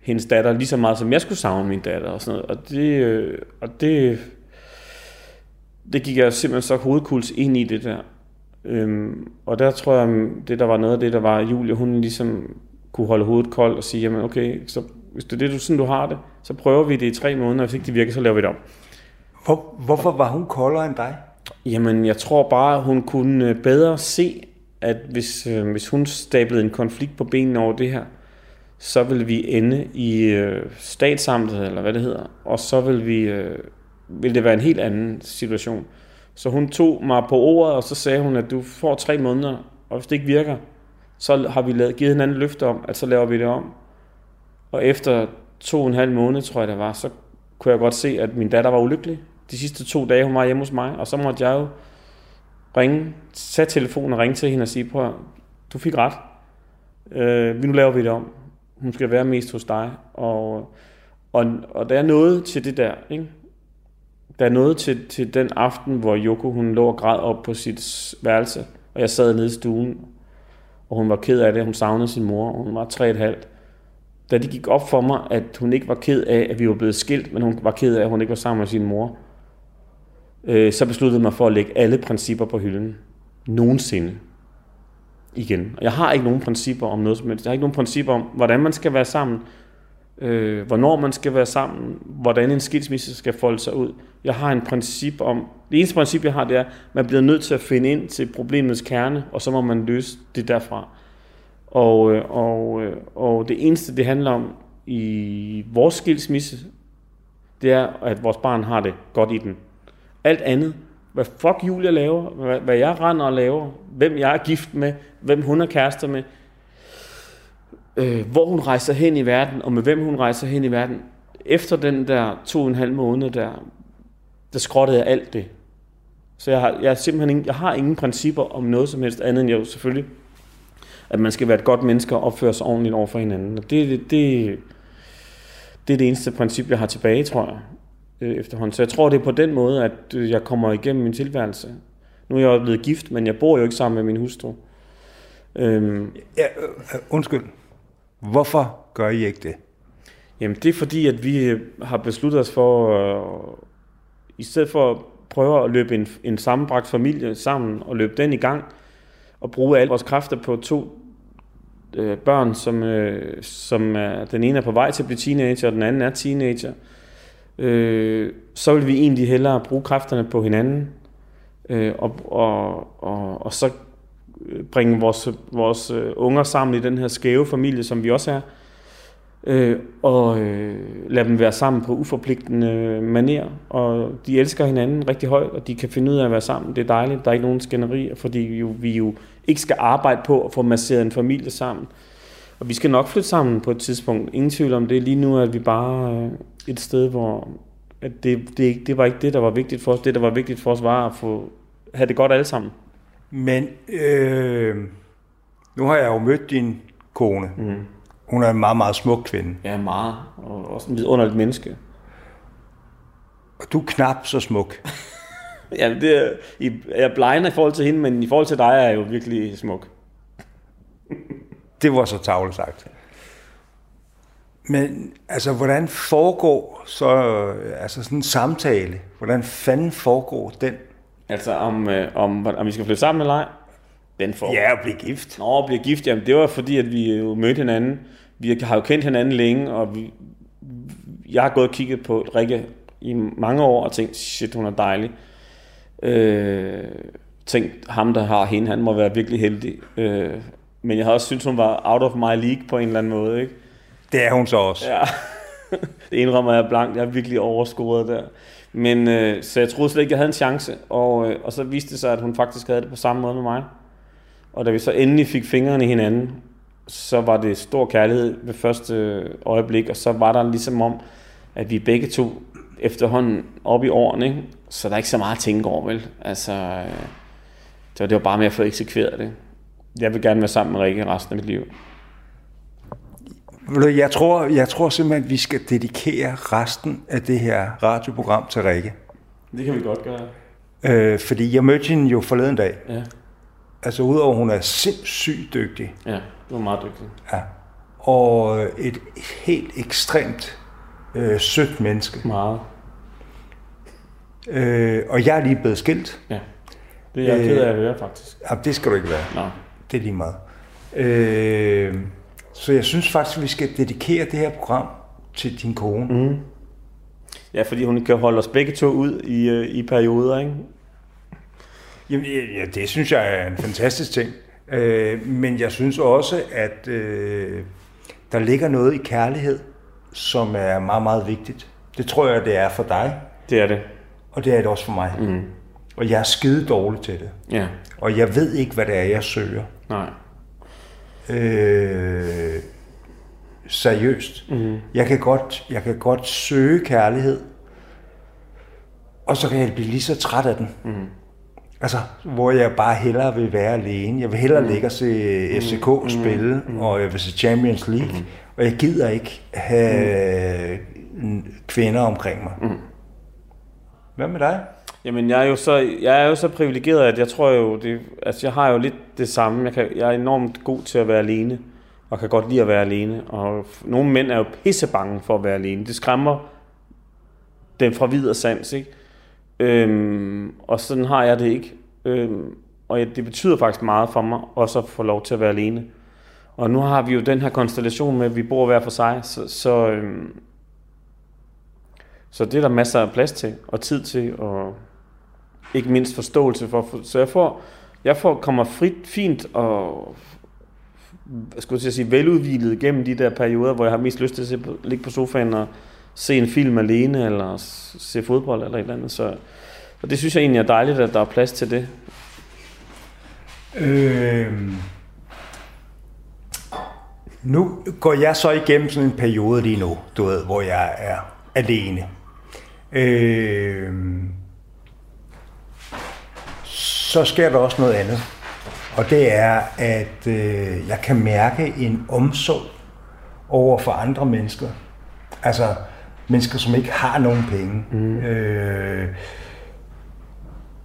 C: hendes datter lige så meget, som jeg skulle savne min datter og sådan noget. Og det, øh, og det, det gik jeg simpelthen så hovedkuls ind i det der. Øhm, og der tror jeg, det der var noget af det, der var, Julie, hun ligesom kunne holde hovedet koldt og sige, jamen okay, så hvis det er det, du, sådan du har det, så prøver vi det i tre måneder, og hvis ikke det virker, så laver vi det om.
B: Hvor, hvorfor var hun koldere end dig?
C: Jamen, jeg tror bare, at hun kunne øh, bedre se, at hvis, øh, hvis hun stablede en konflikt på benene over det her, så vil vi ende i øh, statsamtet, eller hvad det hedder, og så vil, vi, øh, vil det være en helt anden situation. Så hun tog mig på ordet, og så sagde hun, at du får tre måneder, og hvis det ikke virker, så har vi lavet, givet hinanden løfte om, at så laver vi det om. Og efter to og en halv måned, tror jeg det var, så kunne jeg godt se, at min datter var ulykkelig. De sidste to dage, hun var hjemme hos mig, og så måtte jeg jo ringe, tage telefonen og ringe til hende og sige, prøv du fik ret. Øh, nu laver vi det om. Hun skal være mest hos dig. Og, og, og der er noget til det der, ikke? Der er noget til, til den aften, hvor Yoko hun lå og græd op på sit værelse, og jeg sad nede i stuen, og hun var ked af det, hun savnede sin mor, og hun var tre et halvt. Da det gik op for mig, at hun ikke var ked af, at vi var blevet skilt, men hun var ked af, at hun ikke var sammen med sin mor, øh, så besluttede jeg mig for at lægge alle principper på hylden. Nogensinde. Igen. Og jeg har ikke nogen principper om noget som helst. Jeg har ikke nogen principper om, hvordan man skal være sammen, øh, hvornår man skal være sammen, hvordan en skilsmisse skal folde sig ud. Jeg har en princip om, det eneste princip, jeg har, det er, at man bliver nødt til at finde ind til problemets kerne, og så må man løse det derfra. Og, øh, og, øh, og det eneste, det handler om i vores skilsmisse, det er, at vores barn har det godt i den. Alt andet, hvad fuck Julia laver, hvad, hvad jeg render og laver, hvem jeg er gift med, hvem hun er kærester med, øh, hvor hun rejser hen i verden, og med hvem hun rejser hen i verden. Efter den der to og en halv måned der, der skrottede jeg alt det. Så jeg har, jeg, har simpelthen ingen, jeg har ingen principper om noget som helst andet end jo selvfølgelig, at man skal være et godt menneske og opføre sig ordentligt over for hinanden. Og det, det, det, det er det eneste princip, jeg har tilbage, tror jeg, øh, efterhånden. Så jeg tror, det er på den måde, at øh, jeg kommer igennem min tilværelse. Nu er jeg jo blevet gift, men jeg bor jo ikke sammen med min hustru.
B: Øhm, ja, øh, undskyld. Hvorfor gør I ikke det?
C: Jamen, det er fordi, at vi har besluttet os for, øh, i stedet for at prøve at løbe en, en sammenbragt familie sammen og løbe den i gang, og bruge alle vores kræfter på to øh, børn, som, øh, som er, den ene er på vej til at blive teenager, og den anden er teenager, øh, øh, så vil vi egentlig hellere bruge kræfterne på hinanden, øh, og, og, og, og så øh, bringe vores, vores øh, unger sammen i den her skæve familie, som vi også er, øh, og øh, lade dem være sammen på uforpligtende maner, og de elsker hinanden rigtig højt, og de kan finde ud af at være sammen. Det er dejligt, der er ikke nogen skænderier, fordi vi jo, vi jo ikke skal arbejde på at få masseret en familie sammen. Og vi skal nok flytte sammen på et tidspunkt. Ingen tvivl om det. Lige nu at vi bare øh, et sted, hvor at det, det, det var ikke det, der var vigtigt for os. Det, der var vigtigt for os, var at få, have det godt alle sammen.
B: Men øh, nu har jeg jo mødt din kone. Mm. Hun er en meget, meget smuk kvinde.
C: Ja, meget. Og også en vidunderligt menneske.
B: Og du er knap så smuk.
C: ja, det er, jeg er blegner i forhold til hende, men i forhold til dig er jeg jo virkelig smuk.
B: det var så tavlet sagt. Men altså, hvordan foregår så altså sådan en samtale? Hvordan fanden foregår den?
C: Altså om, øh, om, om vi skal flytte sammen eller ej?
B: Den får. Ja, at blive gift.
C: Nå, at blive gift, jamen det var fordi, at vi jo mødte hinanden. Vi har jo kendt hinanden længe, og vi, jeg har gået og kigget på Rikke i mange år og tænkt, shit, hun er dejlig. Øh, tænkt, ham der har hende, han må være virkelig heldig. Øh, men jeg har også syntes, hun var out of my league på en eller anden måde. Ikke?
B: Det er hun så også.
C: Ja, det indrømmer jeg blankt. Jeg er virkelig overscoret der. Men, øh, så jeg troede slet ikke, jeg havde en chance. Og, øh, og så viste det sig, at hun faktisk havde det på samme måde med mig. Og da vi så endelig fik fingrene i hinanden, så var det stor kærlighed ved første øh, øjeblik, og så var der ligesom om, at vi begge to efterhånden op i årene, ikke? så der er ikke så meget at tænke over, vel? Altså, øh, det var, det var bare med at få eksekveret det. Jeg vil gerne være sammen med Rikke resten af mit liv.
B: Jeg tror, jeg tror simpelthen, at vi skal dedikere resten af det her radioprogram til Rikke.
C: Det kan vi godt gøre.
B: Øh, fordi jeg mødte hende jo forleden dag.
C: Ja,
B: Altså udover at hun er sindssygt dygtig.
C: ja du er meget dygtig.
B: Ja. Og et helt ekstremt øh, sødt menneske.
C: Meget.
B: Øh, og jeg er lige blevet skilt.
C: Ja. Det er jeg ked af at høre, faktisk.
B: Jamen, det skal du ikke være.
C: Nå.
B: Det er lige meget. Øh, så jeg synes faktisk, at vi skal dedikere det her program til din kone. Mm.
C: Ja, fordi hun kan holde os begge to ud i, øh, i perioder, ikke?
B: Jamen, ja, det synes jeg er en fantastisk ting. Øh, men jeg synes også, at øh, der ligger noget i kærlighed, som er meget, meget vigtigt. Det tror jeg, det er for dig,
C: Det er det.
B: og det er det også for mig. Mm. Og jeg er skide dårlig til det.
C: Ja.
B: Og jeg ved ikke, hvad det er, jeg søger.
C: Nej.
B: Øh, seriøst. Mm. Jeg, kan godt, jeg kan godt søge kærlighed, og så kan jeg blive lige så træt af den. Mm. Altså, hvor jeg bare hellere vil være alene. Jeg vil hellere mm. ligge og se FCK mm. spille, mm. og jeg vil se Champions League, mm. og jeg gider ikke have mm. kvinder omkring mig. Mm. Hvad med dig?
C: Jamen, jeg er jo så, jeg er jo så privilegeret, at jeg tror jo, det, altså jeg har jo lidt det samme. Jeg, kan, jeg er enormt god til at være alene, og kan godt lide at være alene. Og nogle mænd er jo pissebange for at være alene. Det skræmmer dem fra vid og sans, ikke? Øhm, og sådan har jeg det ikke. Øhm, og ja, det betyder faktisk meget for mig, også at få lov til at være alene. Og nu har vi jo den her konstellation med, at vi bor hver for sig, så, så, øhm, så det er der masser af plads til, og tid til, og ikke mindst forståelse for. Så jeg får, jeg får kommer frit, fint og skulle jeg sige, veludvilet gennem de der perioder, hvor jeg har mest lyst til at se på, ligge på sofaen og se en film alene, eller se fodbold eller et eller andet. Så, og det synes jeg egentlig er dejligt, at der er plads til det.
B: Øh, nu går jeg så igennem sådan en periode lige nu, du ved, hvor jeg er alene. Øh, så sker der også noget andet. Og det er, at øh, jeg kan mærke en omsorg over for andre mennesker. Altså mennesker, som ikke har nogen penge. Mm. Øh,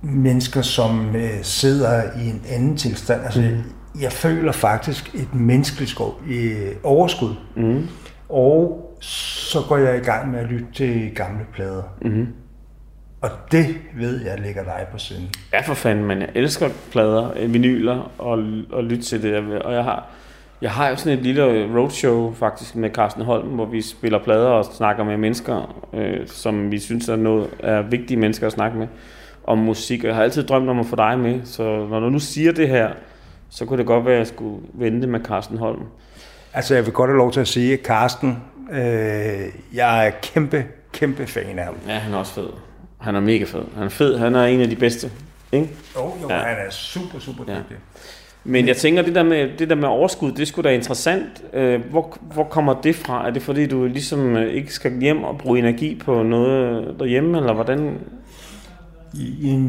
B: mennesker, som øh, sidder i en anden tilstand. Altså, mm. jeg føler faktisk et menneskeligt skov, øh, overskud. Mm. Og så går jeg i gang med at lytte til gamle plader. Mm. Og det ved jeg ligger dig på sinde.
C: Ja, for fanden, men jeg elsker plader, øh, vinyler og, og lytte til det. Og jeg har, jeg har jo sådan et lille roadshow faktisk med Carsten Holm, hvor vi spiller plader og snakker med mennesker, øh, som vi synes er, noget, er vigtige mennesker at snakke med om musik. Og jeg har altid drømt om at få dig med, så når du nu siger det her, så kunne det godt være, at jeg skulle vente med Carsten Holm.
B: Altså, jeg vil godt have lov til at sige, at Carsten, øh, jeg er kæmpe, kæmpe fan af ham.
C: Ja, han er også fed. Han er mega fed. Han er fed. Han er en af de bedste. Ikke?
B: Jo, jo,
C: Ja.
B: ja. han er super, super
C: Ja.
B: dygtig.
C: Men jeg tænker, det der med, det der med overskud, det skulle da interessant. Øh, hvor, hvor kommer det fra? Er det fordi, du ligesom øh, ikke skal hjem og bruge energi på noget derhjemme, eller hvordan?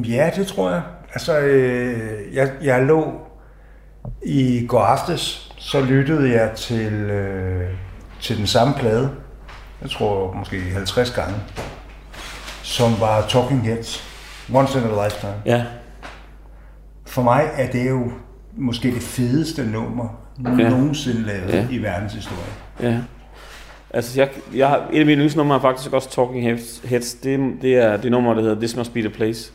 B: Ja, det tror jeg. Altså, øh, jeg, jeg lå i går aftes, så lyttede jeg til, øh, til den samme plade. Jeg tror måske 50 gange. Som var Talking Heads. Once in a Lifetime.
C: Ja,
B: For mig er det jo måske det fedeste nummer ja. nogensinde lavet
C: Ja.
B: i verdenshistorien.
C: ja. Altså, jeg, jeg har, et af mine yndlingsnumre er faktisk også Talking Heads. Heads. Det, det er det nummer, der hedder This Must Be The Place.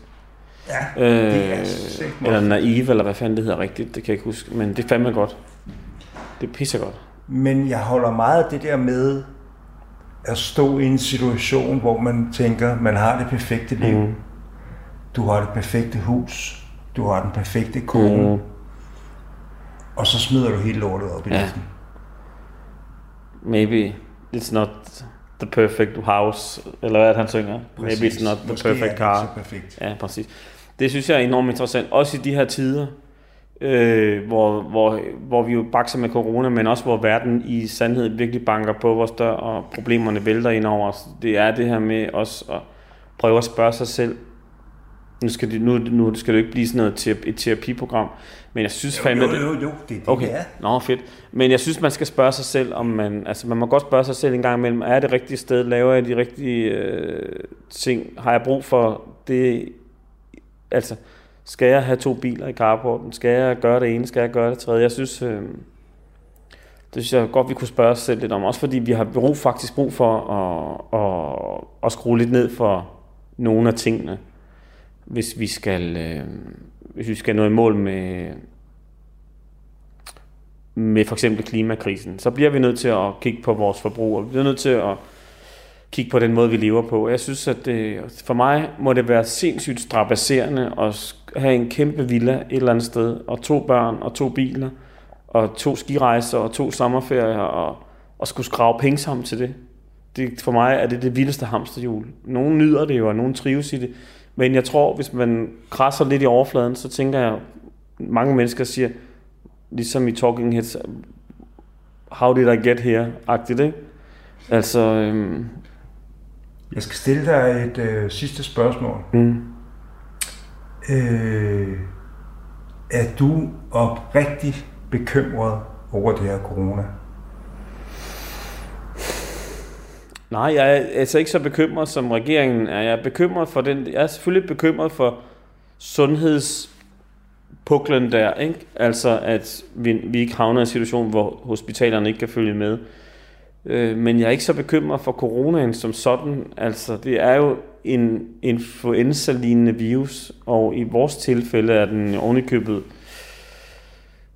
B: Ja,
C: Øh,
B: det er sikkert.
C: eller Naive, eller hvad fanden det hedder rigtigt. Det kan jeg ikke huske. Men det er fandme godt. Det er pissegodt.
B: Men jeg holder meget af det der med at stå i en situation, hvor man tænker, man har det perfekte liv. Mm. Du har det perfekte hus. Du har den perfekte kone.
C: Mm.
B: Og så smider du hele lortet op i
C: Ja.
B: luften.
C: Maybe it's not the perfect house, eller hvad han synger? Maybe it's not the
B: Måske er
C: perfect
B: det
C: car.
B: perfekt.
C: Ja, præcis. Det synes jeg er enormt interessant. Også i de her tider, øh, hvor, hvor, hvor vi jo bakser med corona, men også hvor verden i sandhed virkelig banker på vores dør, og problemerne vælter ind over os. Det er det her med også at prøve at spørge sig selv, Nu skal, det, nu, nu skal det ikke blive sådan noget terapi, et terapiprogram, men jeg synes
B: Jo,
C: fandme...
B: jo,
C: det-
B: jo, jo, det er det,
C: Okay,
B: det er.
C: nå fedt. Men jeg synes, man skal spørge sig selv, om man... Altså, man må godt spørge sig selv en gang imellem, er det rigtige sted? Laver jeg de rigtige øh, ting? Har jeg brug for det? Altså, skal jeg have to biler i carporten? Skal jeg gøre det ene? Skal jeg gøre det tredje? Jeg synes... Øh, det synes jeg godt, vi kunne spørge os selv lidt om. Også fordi vi har brug, faktisk brug for at, at, at skrue lidt ned for nogle af tingene, hvis vi skal, øh, hvis vi skal nå i mål med, med for eksempel klimakrisen, så bliver vi nødt til at kigge på vores forbrug, og vi bliver nødt til at kigge på den måde, vi lever på. Jeg synes, at det, for mig må det være sindssygt strapasserende at have en kæmpe villa et eller andet sted, og to børn, og to biler, og to skirejser, og to sommerferier, og, og skulle skrave penge sammen til det. det. For mig er det det vildeste hamsterhjul. Nogle nyder det jo, og nogle trives i det. Men jeg tror, hvis man krasser lidt i overfladen, så tænker jeg, mange mennesker siger, ligesom i Talking Heads, how did I get here, agtigt, ikke? Altså, øhm,
B: Jeg skal stille dig et øh, sidste spørgsmål.
C: mm,
B: Øh, er du oprigtigt bekymret over det her corona?
C: nej, jeg er altså ikke så bekymret som regeringen er. Jeg er bekymret for den, jeg er selvfølgelig bekymret for sundhedspuklen der, ikke? Altså, at vi, vi ikke havner i en situation, hvor hospitalerne ikke kan følge med. Øh, men jeg er ikke så bekymret for coronaen som sådan. Altså, det er jo en influenza-lignende virus, og i vores tilfælde er den ovenikøbet...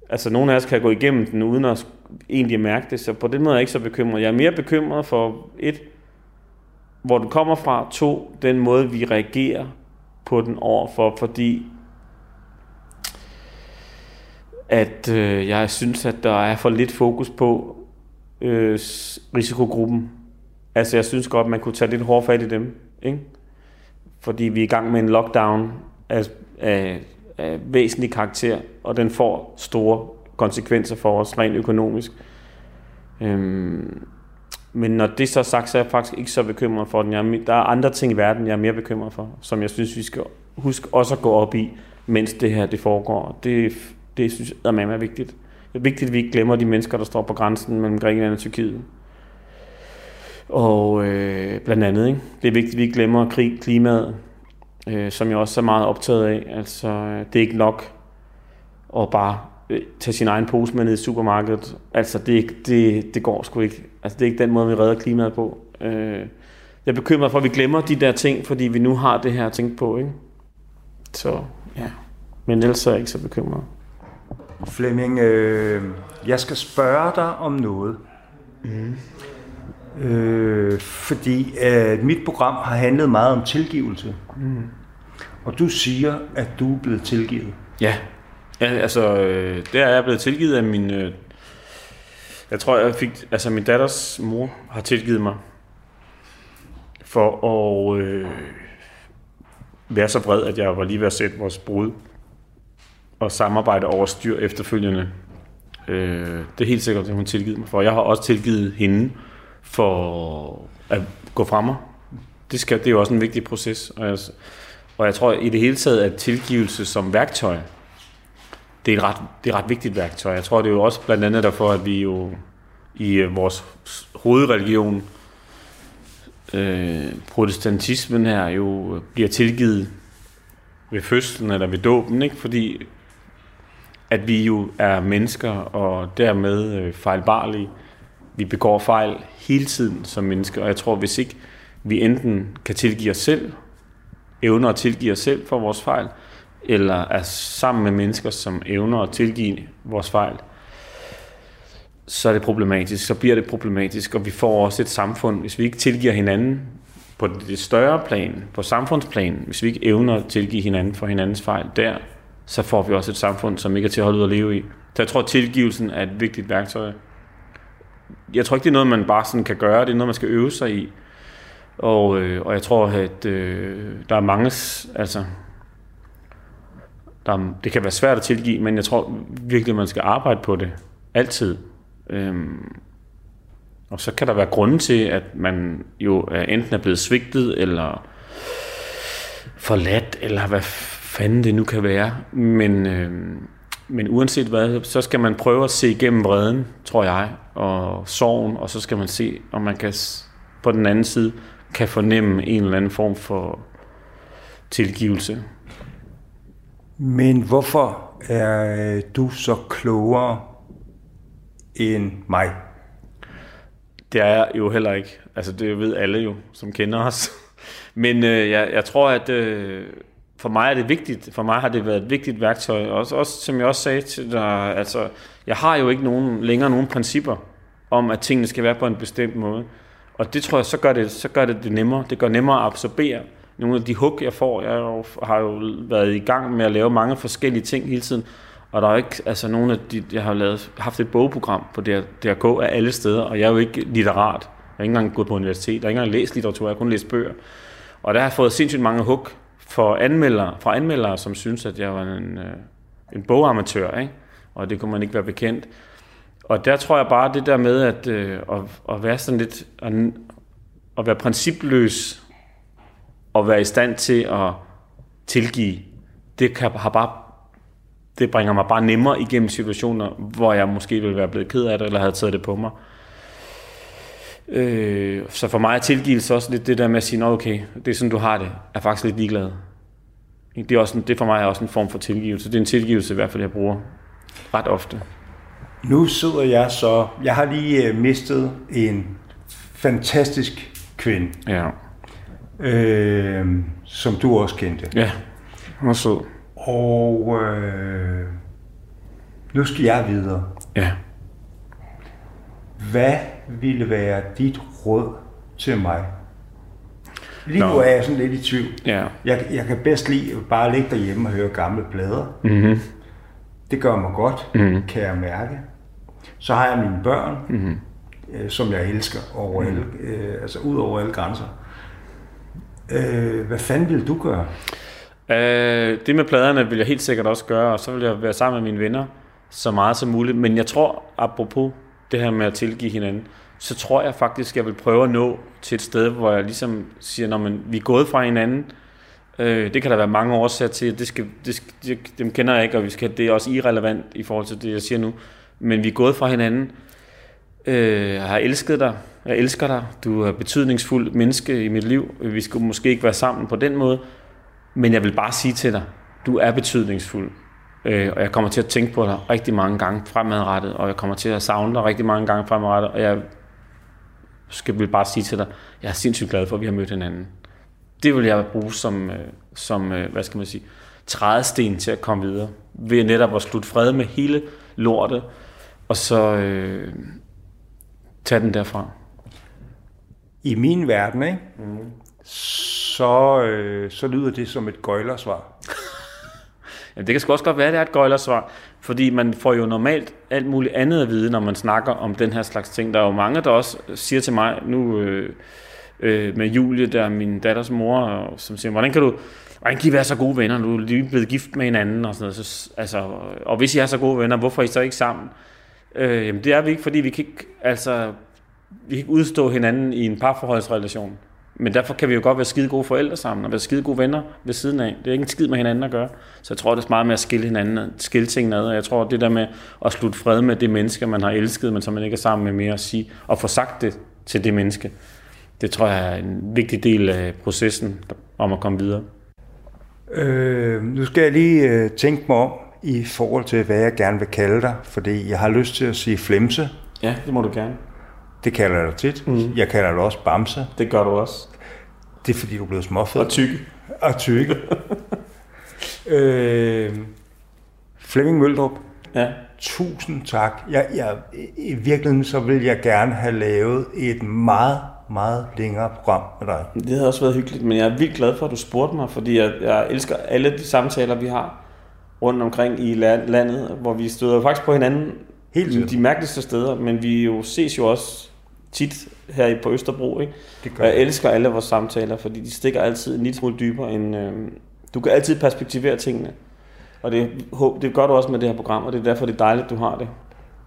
C: Altså, nogle af os kan gå igennem den, uden at egentlig mærke det, så på den måde er jeg ikke så bekymret. Jeg er mere bekymret for, et, hvor den kommer fra, to, den måde, vi reagerer på den overfor, fordi at øh, jeg synes, at der er for lidt fokus på øh, risikogruppen. Altså, jeg synes godt, man kunne tage lidt hårdt fat i dem, ikke? Fordi vi er i gang med en lockdown af, af, af væsentlig karakter, og den får store konsekvenser for os rent økonomisk. Øhm, men når det så er sagt, så er jeg faktisk ikke så bekymret for den. Jeg der er andre ting i verden, jeg er mere bekymret for, som jeg synes, vi skal huske også at gå op i, mens det her det foregår. Det, det synes jeg er meget vigtigt. Det er vigtigt, at vi ikke glemmer de mennesker, der står på grænsen mellem Grækenland og Tyrkiet. Og øh, blandt andet, ikke? det er vigtigt, at vi ikke glemmer krig, klimaet, øh, som jeg også er meget optaget af. Altså, det er ikke nok at bare øh, tage sin egen pose med ned i supermarkedet. Altså, det, det, det går sgu ikke. Altså, det er ikke den måde, vi redder klimaet på. Øh, jeg er bekymret for, at vi glemmer de der ting, fordi vi nu har det her at tænke på. Ikke? Så, ja. Men ellers er jeg ikke så bekymret.
B: Flemming, øh, jeg skal spørge dig om noget. Mm. Øh, fordi øh, mit program har handlet meget om tilgivelse. Mm. Og du siger, at du er blevet tilgivet.
C: Ja, ja altså, øh, der er jeg blevet tilgivet af min... Øh, jeg tror, jeg fik... Altså, min datters mor har tilgivet mig for at øh, være så bred, at jeg var lige ved at sætte vores brud og samarbejde over styr efterfølgende. Øh, det er helt sikkert, at hun tilgivet mig for. Jeg har også tilgivet hende for at gå fra mig. Det, skal, det er jo også en vigtig proces. Og jeg, og jeg tror i det hele taget, at tilgivelse som værktøj, det er et ret, det er et ret vigtigt værktøj. Jeg tror, det er jo også blandt andet derfor, at vi jo i øh, vores hovedreligion, øh, protestantismen her, jo bliver tilgivet ved fødslen eller ved dåben, ikke? fordi at vi jo er mennesker og dermed øh, fejlbarlige. Vi begår fejl hele tiden som mennesker, og jeg tror, hvis ikke vi enten kan tilgive os selv, evner at tilgive os selv for vores fejl, eller er sammen med mennesker, som evner at tilgive vores fejl, så er det problematisk, så bliver det problematisk, og vi får også et samfund, hvis vi ikke tilgiver hinanden på det større plan, på samfundsplan, hvis vi ikke evner at tilgive hinanden for hinandens fejl der, så får vi også et samfund, som ikke er til at holde ud at leve i. Så jeg tror, at tilgivelsen er et vigtigt værktøj. Jeg tror ikke, det er noget, man bare sådan kan gøre, det er noget, man skal øve sig i. Og, øh, og jeg tror, at øh, der er mange, altså, der det kan være svært at tilgive, men jeg tror virkelig, man skal arbejde på det. Altid. Øhm, og så kan der være grunde til, at man jo enten er blevet svigtet, eller forladt, eller hvad fanden det nu kan være. Men, øh, men uanset hvad, så skal man prøve at se igennem vreden, tror jeg, og sorgen, og så skal man se, om man kan på den anden side kan fornemme en eller anden form for tilgivelse.
B: Men hvorfor er øh, du så klogere end mig?
C: Det er jeg jo heller ikke. Altså det ved alle jo, som kender os. Men øh, jeg, jeg tror, at øh, for mig er det vigtigt. For mig har det været et vigtigt værktøj. Også, også som jeg også sagde til dig, altså jeg har jo ikke nogen, længere nogen principper om, at tingene skal være på en bestemt måde. Og det tror jeg, så gør det, så gør det det nemmere. Det gør nemmere at absorbere nogle af de hug, jeg får. Jeg jo, har jo været i gang med at lave mange forskellige ting hele tiden. Og der er jo ikke, altså nogle af de, jeg har lavet, haft et bogprogram på DRK af alle steder, og jeg er jo ikke litterat. Jeg har ikke engang gået på universitet, jeg har ikke engang læst litteratur, jeg har kun læst bøger. Og der har jeg fået sindssygt mange hug for anmeldere, fra anmeldere, som synes, at jeg var en, øh, en bogamatør, ikke? og det kunne man ikke være bekendt. Og der tror jeg bare, det der med at, øh, at, at være sådan lidt, at, at være principløs, og være i stand til at tilgive, det kan, har bare det bringer mig bare nemmere igennem situationer, hvor jeg måske ville være blevet ked af det, eller havde taget det på mig. Øh, så for mig er tilgivelse også lidt det der med at sige, Nå, okay, det er sådan, du har det, er faktisk lidt ligeglad. Det, er også en, det for mig er også en form for tilgivelse. Det er en tilgivelse i hvert fald, jeg bruger ret ofte.
B: Nu sidder jeg så... Jeg har lige øh, mistet en fantastisk kvinde,
C: Ja,
B: øh, som du også kendte.
C: ja. Hun er sød.
B: Og øh, nu skal jeg videre.
C: Ja.
B: Hvad ville være dit råd til mig? Lige nu
C: Nå.
B: er jeg sådan lidt i tvivl.
C: Ja.
B: Jeg, jeg kan bedst lide bare ligge derhjemme og høre gamle plader.
C: Mm-hmm.
B: Det gør mig godt, mm. kan jeg mærke. Så har jeg mine børn, mm. øh, som jeg elsker over mm. alle, øh, altså ud over alle grænser. Øh, hvad fanden vil du gøre?
C: Øh, det med pladerne vil jeg helt sikkert også gøre, og så vil jeg være sammen med mine venner så meget som muligt. Men jeg tror, apropos det her med at tilgive hinanden, så tror jeg faktisk, jeg vil prøve at nå til et sted, hvor jeg ligesom siger, når man, vi er gået fra hinanden. Øh, det kan der være mange årsager til. Det skal, det skal, det, dem kender jeg ikke, og vi skal, det er også irrelevant i forhold til det, jeg siger nu. Men vi er gået fra hinanden. Øh, jeg har elsket dig. Jeg elsker dig. Du er betydningsfuld menneske i mit liv. Vi skulle måske ikke være sammen på den måde. Men jeg vil bare sige til dig, du er betydningsfuld. Øh, og jeg kommer til at tænke på dig rigtig mange gange fremadrettet, og jeg kommer til at savne dig rigtig mange gange fremadrettet, og jeg skal vil bare sige til dig, jeg er sindssygt glad for, at vi har mødt hinanden. Det vil jeg bruge som, øh, som øh, hvad skal man sige, trædesten til at komme videre. Ved netop at slutte fred med hele lortet, og så øh, tage den derfra.
B: I min verden, ikke? Mm. Så, øh, så lyder det som et gøjlersvar.
C: Jamen, det kan sgu også godt være, at det er et gøjlersvar, fordi man får jo normalt alt muligt andet at vide, når man snakker om den her slags ting. Der er jo mange, der også siger til mig, nu øh, øh, med Julie, der er min datters mor, som siger, hvordan kan du, hvordan kan I være så gode venner, nu er lige blevet gift med hinanden, og sådan noget. Så, altså, og hvis I er så gode venner, hvorfor er I så ikke sammen? Øh, jamen, det er vi ikke, fordi vi kan ikke, altså, vi kan ikke udstå hinanden i en parforholdsrelation. Men derfor kan vi jo godt være skide gode forældre sammen, og være skide gode venner ved siden af. Det er ikke en skid med hinanden at gøre. Så jeg tror, det er meget med at skille hinanden, skille tingene ad. Og jeg tror, det der med at slutte fred med det menneske, man har elsket, men som man ikke er sammen med mere at sige, og få sagt det til det menneske, det tror jeg er en vigtig del af processen om at komme videre.
B: Øh, nu skal jeg lige øh, tænke mig om i forhold til, hvad jeg gerne vil kalde dig, fordi jeg har lyst til at sige flimse.
C: Ja, det må du gerne.
B: Det kalder jeg dig tit. Mm. Jeg kalder dig også bamse.
C: Det gør du også.
B: Det er fordi, du er blevet småfed.
C: tykke.
B: Og tykke. øh, Flemming Møldrup,
C: Ja.
B: tusind tak. Jeg, jeg, I virkeligheden så vil jeg gerne have lavet et meget, meget længere program med dig.
C: Det havde også været hyggeligt, men jeg er vildt glad for, at du spurgte mig, fordi jeg, jeg elsker alle de samtaler, vi har rundt omkring i la- landet, hvor vi støder faktisk på hinanden
B: Helt sikkert.
C: de mærkeligste steder, men vi jo ses jo også tit her i- på Østerbro, ikke?
B: Det gør
C: jeg
B: jeg.
C: elsker alle vores samtaler, fordi de stikker altid en lille smule dybere end... Øh, du kan altid perspektivere tingene. Og det, det gør du også med det her program, og det er derfor, det er dejligt, du har det.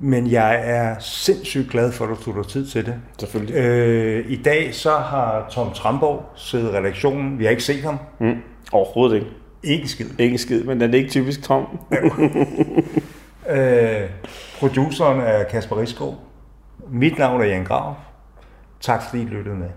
B: Men jeg er sindssygt glad for, at du tog dig tid til det.
C: Selvfølgelig.
B: Øh, I dag så har Tom Tramborg siddet i redaktionen. Vi har ikke set ham.
C: Mm. Overhovedet ikke.
B: Ikke skid.
C: Ikke skid, men den er ikke typisk tom.
B: Øh, produceren er Kasper Riskov. Mit navn er Jan Grav. Tak fordi I lyttede med.